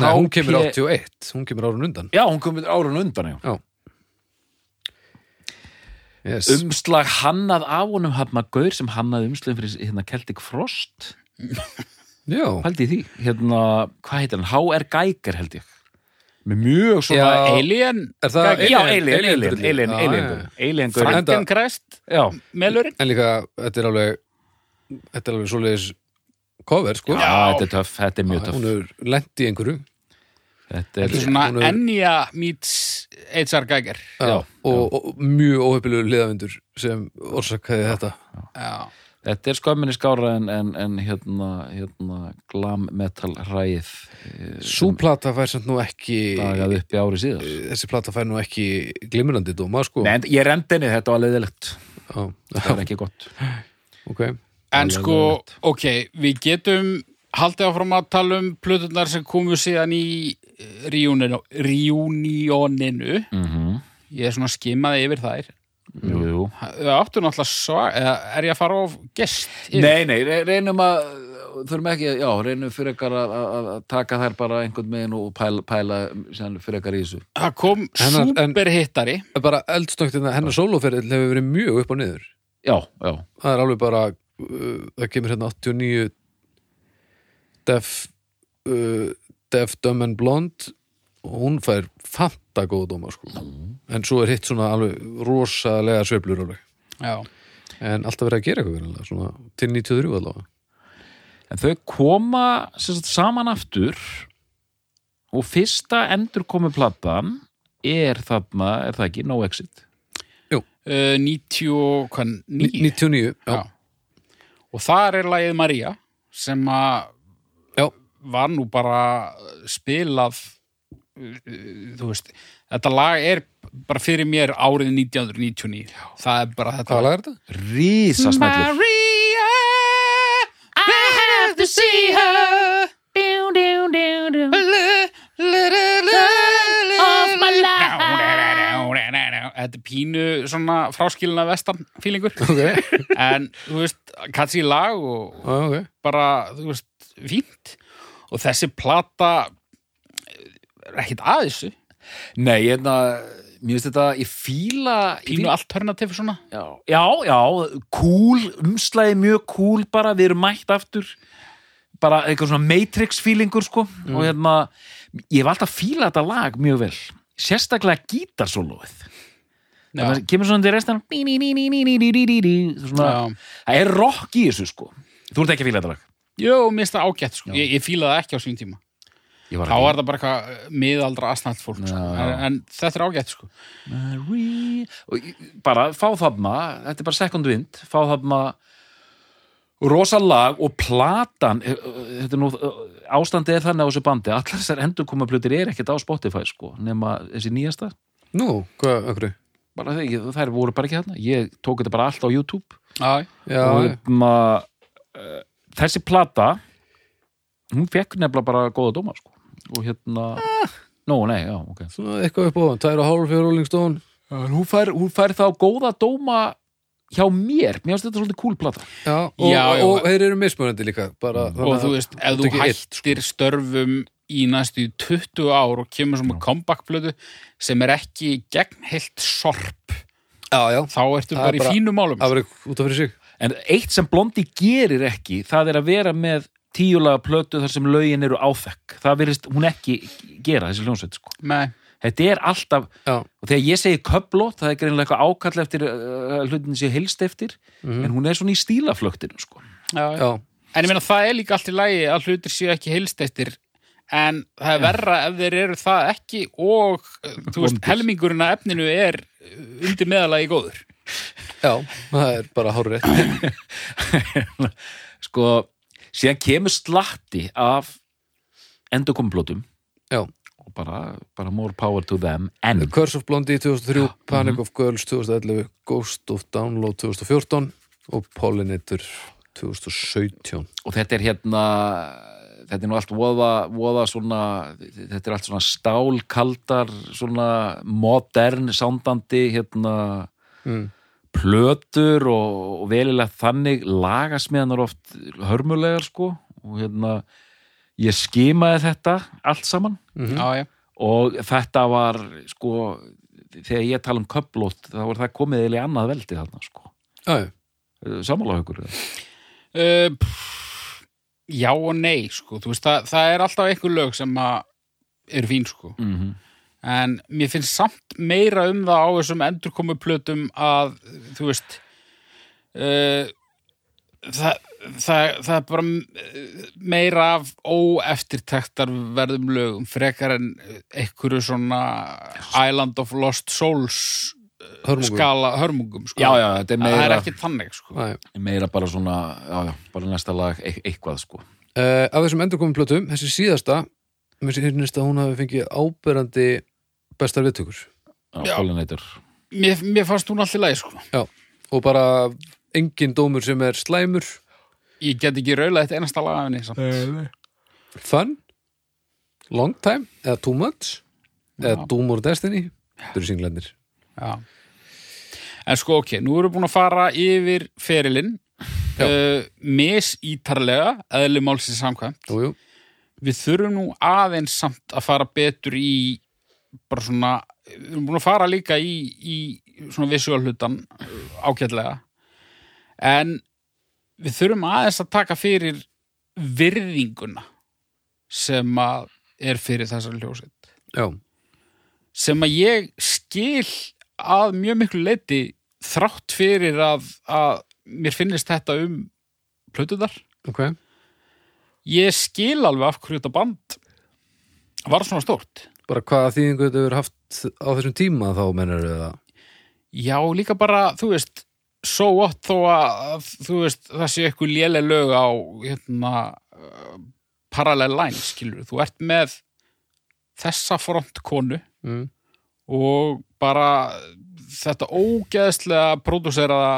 Nei, hún kemur 81, hún kemur árun undan. Já, hún kemur árun undan, já. Yes. umslag hannað af honum hafna gaur sem hannaði umslagin fyrir hérna Celtic Frost. Já, Pældi í því, hérna, hvað heitir hann? H.R. Geiger held ég með mjög svona Já. Alien er það Já, Alien, Alien, Alien, Alien, Alien. Alien. Enda- Frankenkræst Já, Melurinn. En líka, þetta er alveg þetta er alveg svoleiðis cover sko. Já, þetta er töff, þetta er mjög töff. hún er lent í einhverju. Þetta er svona Enya meets H.R. Geiger. Já, og, mjög óhefilegur liðavindur sem orsakaði þetta. Já, þetta er skömminni skára en, en, en hérna, hérna glam metal ræð Sú plata fær samt nú ekki dagað upp í ári síðar. Þessi plata fær nú ekki glimrandi dóma sko. Nei, ég rendi henni, þetta var leiðilegt. Já, það er ekki gott. *laughs* Ok. En sko, ok, við getum haldið áfram að tala um plötunar sem komu síðan í eh, reunion- reunioninu. mm Ég er svona skimaði yfir þær. Jú, jú Það áttu náttúrulega svag, eða er ég að fara á gest? yfir? Nei, nei, re- reynum að þurfum ekki, já, reynum fyrir ekkar að, að að taka þær bara einhvern megin og pæla, pæla sem fyrir ekkar í þessu Það kom superhittari. bara eldstöngtina, hennar sólóferðil hefur verið mjög upp og niður Já, já, það er alveg bara uh, það kemur hérna 89 Def uh, Def Dumb and Blonde og hún fær fanta góða dóma sko. En svo er hitt svona alveg rosalega sveiflur alveg Já. en alltaf verið að gera eitthvað svona, til 93 allavega en þau koma sagt, saman aftur og fyrsta endur komu platan er þarna, er það ekki, No Exit Uh, 90, og hvað, Ní- 9? 99, já, Já. Og þar er lagið Maria sem að Já. var nú bara spilað uh, þú veist, þetta lag er bara fyrir mér árið 1999 það er bara þetta. Hvað lag er þetta? Rísa smellur Maria I have to see her. Of my life. Þetta er pínu svona fráskilina vestan fílingur ok, en þú veist, katsi í lag og já, ok. bara, þú veist, fínt. Og þessi plata er ekkit að þessu. Nei, ég er mér finnst þetta, ég fíla pínu alternativ svona Já, já, já, cool, umslæði mjög cool bara, við erum mætt aftur bara eitthvað svona Matrix feelingur sko og hérna, ég hef alltaf fílað þetta lag mjög vel, sérstaklega gítarsólóið Já. það kemur svona til restan það er rock í þessu sko þú ert ekki að fíla þetta lag Jú, mér finnst það ágætt sko. ég, ég fíla það ekki á sín tíma þá var það bara eitthvað eh, miðaldra asnælt fólk sko. Já. en, en þetta er ágætt sko. Og bara fá þarna þetta er bara second wind, fá þarna rosa lag og platan eh, eh, þetta er nú ástandið er þannig á þessu bandi allar þessar endurkomaplutir er ekkert á Spotify sko, nema þessi nýjasta nú, hvað, okkur bara þegar þær voru bara ekki þarna ég tók þetta bara allt á YouTube Já, já, og hérna uh, þessi plata hún fekk nefnilega bara góða dóma sko. Og hérna Nó, nei, já, ok. Svona eitthvað upp á hann, tæra hálf fyrir Rolling Stone. Hún fær, hún fær þá góða dóma hjá mér, mér finnst þetta svolítið cool plata. Já, og, Já, já. og þeir eru mismunandi líka bara, og þú veist, ef þú hættir störfum í næstu 20 ár og kemur svona comeback-blödu sem er ekki gegn heilt sorp já, já, þá ertu bara er í bara- fínum málum. Það verður út af fyrir sig. En eitt sem Blondi gerir ekki það er að vera með tíulega plötu þar sem lögin eru áþekk það verðist hún ekki gera þessi hljónsveit sko. Nei, þetta er alltaf já, og þegar ég segi köplót, það er greinlega eitthvað ákall eftir uh, hlutin sé helst eftir en hún er svona í stílaflöktinu sko. En ég meina það er líka allt í lagi að hlutir séu ekki heilstættir en það er verra ef þeir eru það ekki og þú veist, helmingurinn af efninu er undir meðalagi góður. já, það er bara rétt *laughs* sko, síðan kemur slatti af endurkomplótum já, og bara, bara more power to them en Curse of Blondie 2003, Panic of Girls 2011, Ghost of Download 2014 og Pollinator 2017 og þetta er hérna þetta er nú allt voða, voða svona þetta er allt svona stálkaldar svona modern sándandi hérna mm. Plötur og, og velilegt þannig lagasmiðanar oft hörmulegar sko og hérna ég skimaði þetta allt saman Mhm. Já, já. og þetta var sko þegar ég tala um köplót þá var það komið eða í annað veldi þarna sko já, já, samanlega haukur Uh, já og nei, sko. Þú veist, það, það er alltaf einhver lög sem að eru fín, sko. mm -hmm. En mér finnst samt meira um það á þessum endurkomu plötum að, þú veist, uh, það, það, það er bara meira af óeftirtektar verðum lögum frekar en einhverju svona Island of Lost Souls Hörmungur. skala hörmungum sko. Já, já, þetta er það er meira, ekki þannig sko. Meira bara svona, já, já, bara næsta lag e eitthvað, sko. Uh, af þessum endurkomum plötum, þessi síðasta mér finnst að hún hafi fengið áberandi bestar viðtökur. Já. Pollinator. mér, mér fannst hún allir leið sko. Já, og bara engin dómur sem er slæmur. Ég get ekki raula eitt einasta lag af henni samt. Fun? Long time, eða Too much? Eða Doom or Destiny? Þetta eru singlarnir Já. En sko, ok, nú erum við búin að fara yfir ferilinn. Já. uh, misítarlega eðli málsins samkvæmt. Jú, jú, við þurfum nú aðeins samt að fara betur í bara svona, við erum búin að fara líka í, í svona visual hlutan ágætlega. En við þurfum aðeins að taka fyrir virðinguna sem að er fyrir þessar hljósitt já, sem að ég skil að mjög miklu leiti þrátt fyrir að, að mér finnist þetta um plötuðar ok. Ég skil alveg af hverju þetta band var svona stórt Bara hvaða þýðingu þetta hefur haft á þessum tíma þá mennur við það já, líka bara, þú veist so what þó að, þú veist, það sé eitthvað léleg lög á hérna uh, parallel line, skilur þú ert með þessa frontkonu mm. og bara þetta ógeðslega pródúseraða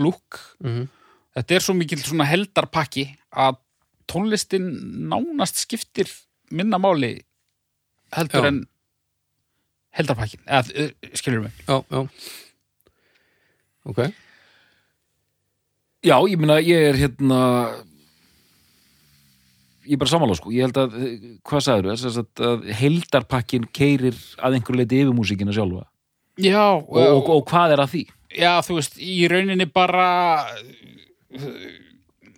lúk Mm þetta er svo svona heldarpakki að tónlistin nánast skiptir minna máli heldur Já. en heldarpakkin, eða uh, skilur mig. Já, já. Ok, Já, ég meina, ég er hérna ég er bara samanlega sko, ég held að hvað sagður, þess að, að heildarpakkin keirir að einhverju leiti yfir músíkina sjálfa. Já, og, og, og hvað er að því? já, þú veist, í rauninni bara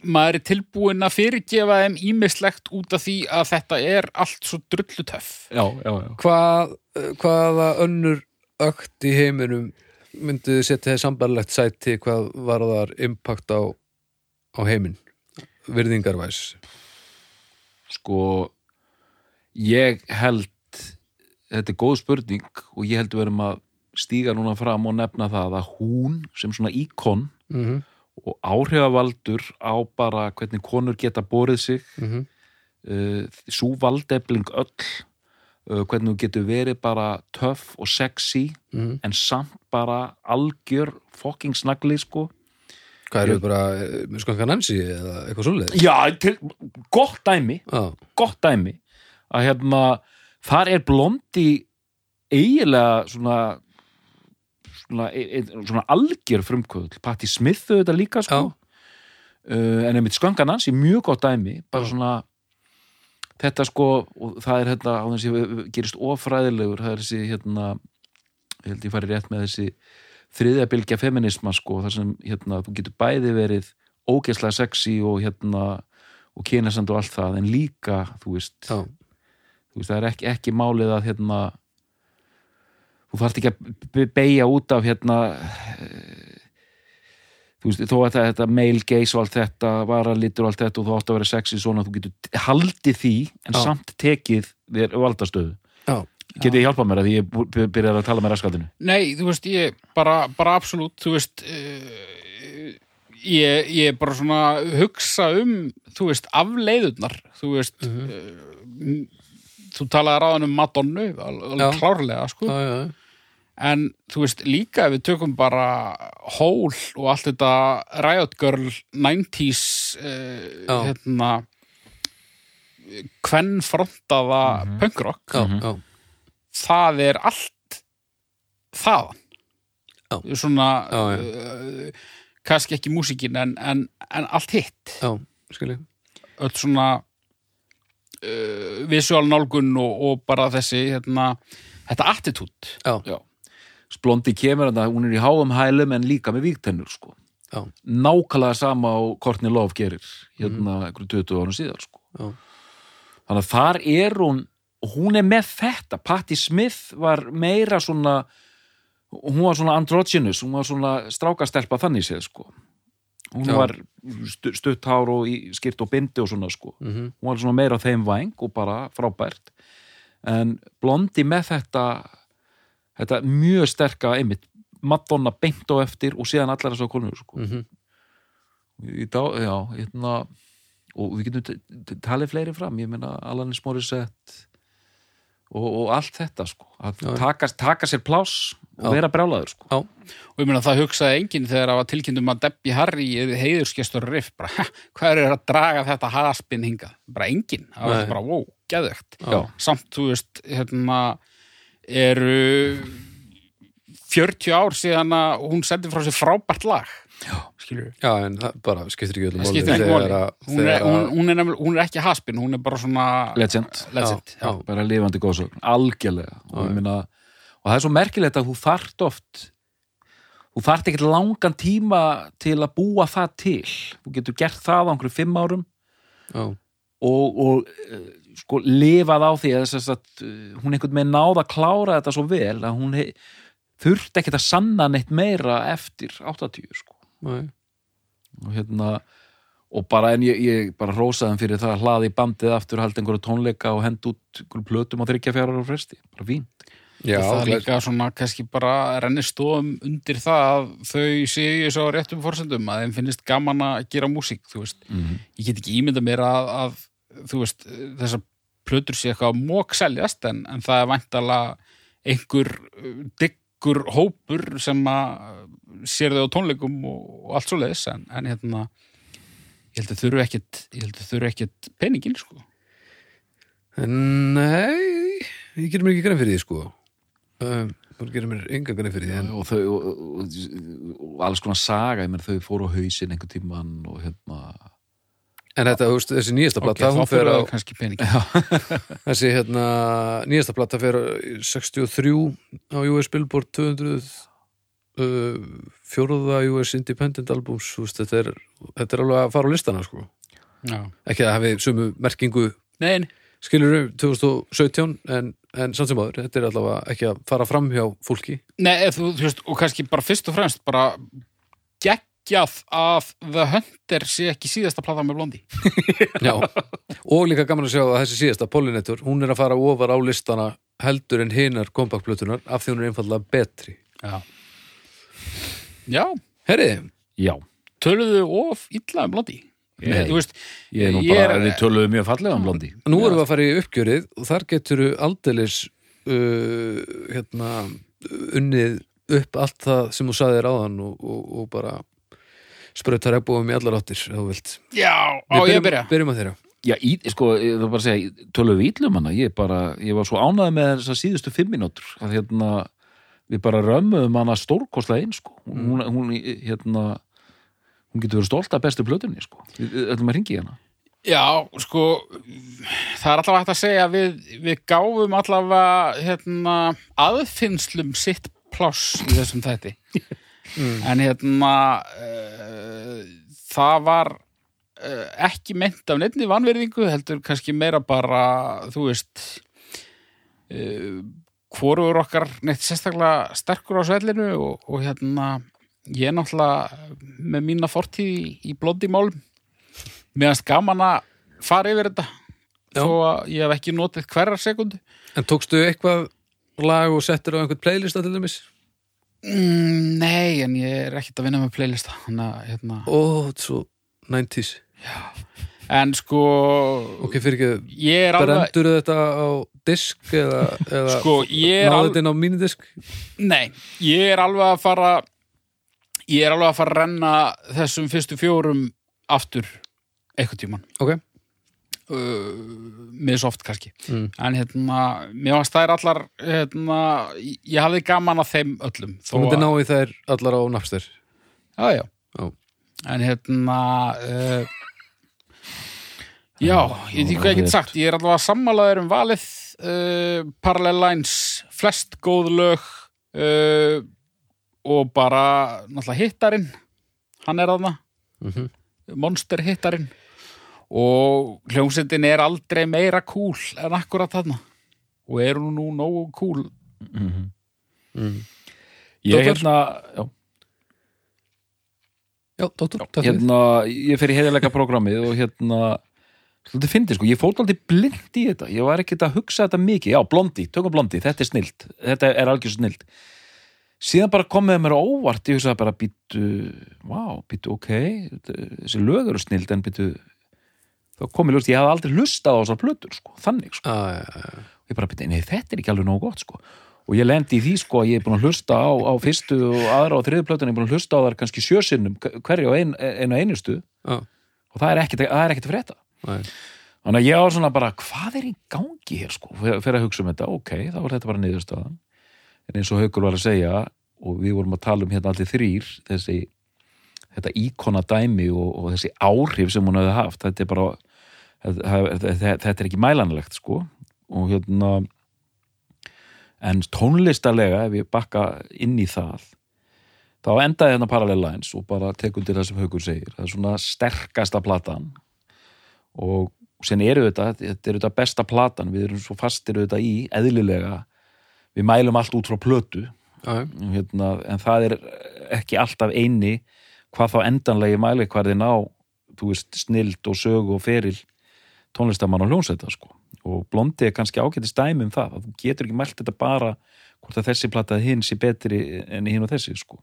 maður er tilbúin að fyrirgefa þeim ímislegt út af því að þetta er allt svo drullu töff Já, já, já. Hvað, hvaða önnur ökt í heiminum þið setja þið sambarlegt sæti hvað var þar impact á, á heiminn? Virðingarvæs. Sko ég held þetta er góð spurning og ég held við erum að stíga núna fram og nefna það að hún sem svona íkon mm -hmm. Og áhrifavaldur á bara hvernig konur geta borið sig Mm uh, svo valdefling öll uh, hvernig þú getur verið bara töff og sexy -hmm. en samt bara algjör fucking snagli sko Hvað eru bara eh, með skanka Nancy eða eitthvað svoleiðis? Já, til, gott dæmi Já, gott dæmi að hérna, þar er blondi eiginlega svona svona, svona algjör frumkvöld Patti Smith auðvitað líka sko. Uh, en einmitt sköngan hans er mjög gott dæmi bara svona þetta sko, og það er hérna á þessi gerist ofræðilegur það er þessi hérna ég held ég fari rétt með þessi þriðja bylgja feminisma sko, þar sem hérna þú getur bæði verið ógeðslega sexy og hérna og kynasand og allt það, en líka þú veist, þú veist það er ekki, ekki málið að hérna þú þarft ekki að be- beygja út af hérna eh, þú veist, þó að þetta, þetta male gaze og allt þetta, varalitur og allt þetta og þú átt að vera sexy svona, þú getur haldið því en Já. samt tekið þér valdastöðu. já, Getið ég hjálpað mér að því ég byrjaði að tala með raskatinu? Nei, þú veist, ég bara, bara absolutt, þú veist uh, ég, ég bara svona hugsa um, þú veist, afleiðurnar, þú veist uh, þú talaði ráðan um Madonnu, al- Já. alveg klárlega, sko, já, já, en þú veist, líka ef við tökum bara Hól og allt þetta Riot Girl 90s uh, Já. hérna kvennfrontaða Mhm. punkrock já, Mhm. já, það er allt þaðan Já. svona Já, já. Uh, kannski ekki músikin en, en, en allt hitt öll svona uh, visual nálgun og, og bara þessi hérna, þetta attitút Já, Já. Blondi kemur að hún er í háum hælum en líka með vígtennur sko. já, nákvæmlega sama á Courtney Love gerir hérna einhverju 20 árum síðar sko. já, þannig að þar er hún hún er með þetta Patti Smith var meira svona hún var svona androgynous hún var svona strákastelpa þannig séð sko. hún Já. var stu, stutt hár og skipt og bindi og svona sko Mhm. hún var svona meira þeim væng og bara frábært en blondi með þetta þetta mjög sterka einmitt, Madonna beint á eftir og síðan allar þess að konur sko. Mhm. í dag, já, hérna og við getum talið fleiri fram ég meina Alanis Morissette og, og allt þetta sko að Já. taka, taka sér pláss og Já. vera brjálaður sko Já, og ég meina það hugsaði enginn þegar það var tilkynntum að Debbie Harry heiðurskestur riff, bara, "Ha, hvað er að draga þetta haspinn hingað? Bara enginn, það var bara, wow, Já. samt, þú veist, hérna eru 40 ár síðan að hún sendi frá sér frábært lag Já, skilur já en það bara skiptir ekki öllum að- hún er, hún, hún, er hún er ekki haspinn, hún er bara svona legend, legend, Já, já, bara lifandi góðsögn, algjörlega. Og, meina, og það er svo merkilegt að þú þart oft þú þart ekkert langan tíma til að búa það til. Þú getur gert það á einhverju fimm árum. Já, og, og eh, sko lifað á því að, þess að eh, hún einhvern veginn náða að klára þetta svo vel að hún þurfti ekkert að sanna neitt meira eftir 80 sko. Nei, og hérna og bara en ég, ég bara rósaði hann fyrir það að hlaði bandið aftur, haldi einhverju tónleika og hend út einhverju plötum á þryggja fjara og fresti. Bara fínt. Já, það er líka svona kannski bara rennir stóðum undir það að þau séu svo á réttum forsendum að þeim finnist gaman að gera músík þú veist, mm ég get ekki ímynda mér að, að þú veist, þessar plötur sé eitthvað að mók seljast en, en það er væntalega einhver uh, diggur hópur sem að sér þau á tónleikum og, og allt svo leiðis en, en hérna ég held að þurfu ekkit ég held að þurfu ekkit peningin sko. Nei, ég gerir mér ekki grein fyrir því sko. Um, Þú gerir mér enga grein fyrir því en, og þau og, og, og alls konar saga, ég menn þau fóru á hausinn einhvern tímann og hérna en þetta, þú veist, þessi nýjasta ok, plata þá hún fer á, þau kannski peningin *laughs* þessi hérna nýjasta plata fer á 63 á US Billboard 200 uh, fjóruða US Independent Albums. Þú veist, þetta er, þetta er alveg að fara á listana sko. Já. ekki að það hafi sumu merkingu. Nei, nei. skilur 2017 en, en samt sem áður, þetta er allavega ekki að fara fram hjá fólki. Nei, þú, þú veist, og kannski bara fyrst og fremst bara geggjað að The Hunter sé ekki síðasta plata með blondi. *laughs* Já, og líka gaman að sjá að þessi síðasta Pollinator, hún er að fara ofar á listana heldur en hinar kompaktplötunar af því hún er einfallega betri Já. Já, Herri, já, töluðu of illa um blondi. Nei. þú veist, ég er nú Ég bara, er- við töluðum mjög fallega um blondi nú erum við að fara í uppgjörið og þar getur aldeilis uh, hérna unnið upp allt það sem þú saðir áðan og, og, og bara sprautar ebbúum í allar áttir þú vilt já, á Við ég að byrja. byrjum að þeirra Já, í, sko, ég þarf bara að segja, töluðum við ítlum hana, ég bara, ég var svo ánæði með þessar síðustu fimm mínútur, að hérna, við bara römmuðum hana stórkostlega einn, sko, hún, hún, hérna, hún getur verið stolt af bestu plötunni, sko, ætlum að ringi hana. Já, sko, það er allavega hægt að segja að við, við gáfum allavega hérna, aðfinnslum sitt pláss í þessum þætti. *laughs* En hérna, uh, það var uh, ekki meint af nefni vanverðingu, heldur kannski meira bara, þú veist, uh, hvorugur okkar neitt sérstaklega sterkur á svellinu og, og hérna, ég er náttúrulega með mína fortíð í, í blondi málum meðanst gaman að fara yfir þetta Já. þó að ég hef ekki notið hverjar sekundu En tókstu eitthvað lag og settir á einhvern playlista til dæmis? Mm, Nei, en ég er ekkert að vinna með playlista hérna. Ó, þetta er svo 90s en sko Ok, fyrir ekki, er alveg brendur þetta á disk eða, eða sko, náðu alveg þetta inn á mínidisk? Nei, ég er alveg að fara ég er alveg að fara að renna þessum fyrstu fjórum aftur eitthvað tíman Ok, uh, misoft kannski Mm. en hérna, mér varst þær allar hérna, ég hafði gaman að þeim öllum þú myndir ná í þær allar á Napster já, já. Já. en hérna uh, já, ég ekki hvað ég get sagt ég er allavega sammálaður um valið uh, Parallel Lines flest góð lög uh, og bara náttúrulega hittarinn hann er aðna Mhm. monster hittarinn og hljómsveitin er aldrei meira cool en akkurat þarna. Og er hún nú nógu cool mm. Ég Dóttar? hérna, já, Já, dóttur, hérna, ég fer í heiðarleika prógramið og hérna Þetta fyndi sko, ég fótt aldrei blind í þetta. Ég var ekkert að hugsa þetta mikið, já, blondi tökum blondi, þetta er snilt, þetta er algjör snilt. Síðan bara komið mér á óvart, ég hugsaði bara býtu vá, býtu ok þessi lög eru snilt en býtu þá komið ljóst, ég hafði aldrei hlustað á þessar plötur sko, þannig sko, ah, ja, ja, ja. ég bara býtu, nei þetta er ekki alveg nógu gott sko, og ég lendi í því sko að ég er búin að hlusta á, á fyrstu og aðra og þriðu plötun, ég er búin að hlusta á þar kannski sjösinnum hverju á ein, einu einustu. Já, og það er ekkert, er frétta. Nei. Þannig að ég á svona bara, hvað er í gangi hér sko, fyrir fyrir að hugsa um þetta, ok, þá var þetta bara niðurstaðan. En eins og Haukur var að segja, og við vorum að tala um hérna allir þrýr, þessi, þetta íkona dæmi og, og þessi áhrif sem hún hefði haft, þetta er bara, þetta, er ekki mælanlegt sko, og hérna, en tónlistarlega, ef ég bakka inn í það, þá endaði hérna Parallel Lines og bara tek undir það sem Haukur segir, það er svona sterkasta platan. Og sen eru þetta, þetta eru þetta besta platan, við erum svo fastir þetta í, eðlilega. Við mælum allt út frá plötu. Hérna, en það er ekki alltaf eini hvað þá endanlegi mæli hverðin á þú veist, snild og sög og feril tónlistamann og hljónsveita sko. og blondi er kannski ágætist dæmi um það að þú getur ekki mælt þetta bara hvort að þessi plata hinn sé betri en hinn og þessi sko.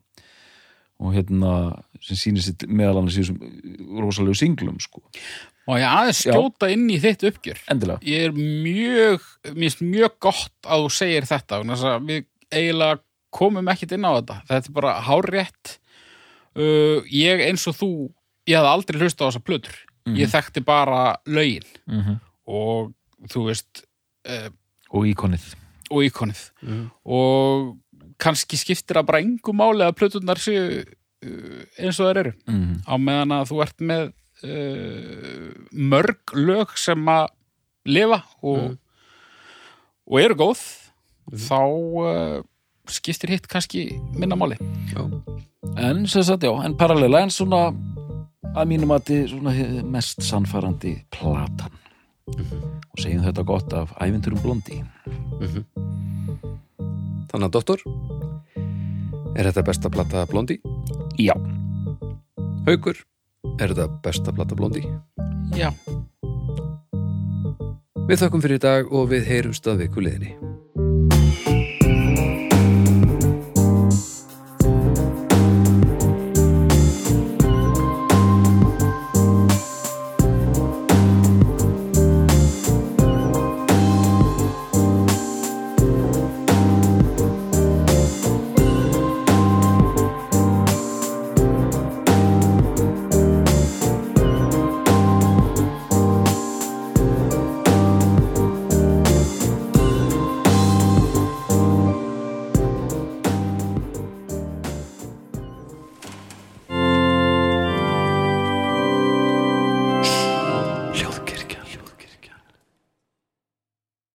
og hérna sem sýnir sitt meðal annars í þessum rosalegu singlum sko. Og ég aðeins Já. skjóta inn í þitt uppgjör. endilega Ég er mjög, mér finnst mjög gott að þú segir þetta. Við eiginlega komum ekkit inn á þetta. Þetta er bara hárétt. Uh, ég eins og þú, ég hafði aldrei hlust á þessa plötur. Ég þekkti bara lögin mm -hmm. og þú veist, uh, og íkonið og íkonið. Mhm. Og kannski skiptir það bara engu máli að plöturnar séu uh, eins og þær eru. mm á meðan að þú ert með uh, mörg lög sem að lifa og, og eru góð þá uh, skiptir hitt kannski minna máli Já. en sem sagt já, en parallela en svona að mínum að svona hið mest sannfærandi platan. Og segjum þetta gott af ævinturum blondi Þannig að doktor Er þetta besta plata blondi? já, Haukur Er þetta besta plata blondi? já, Við þakkum fyrir í dag og við heyrumst að viku liðinni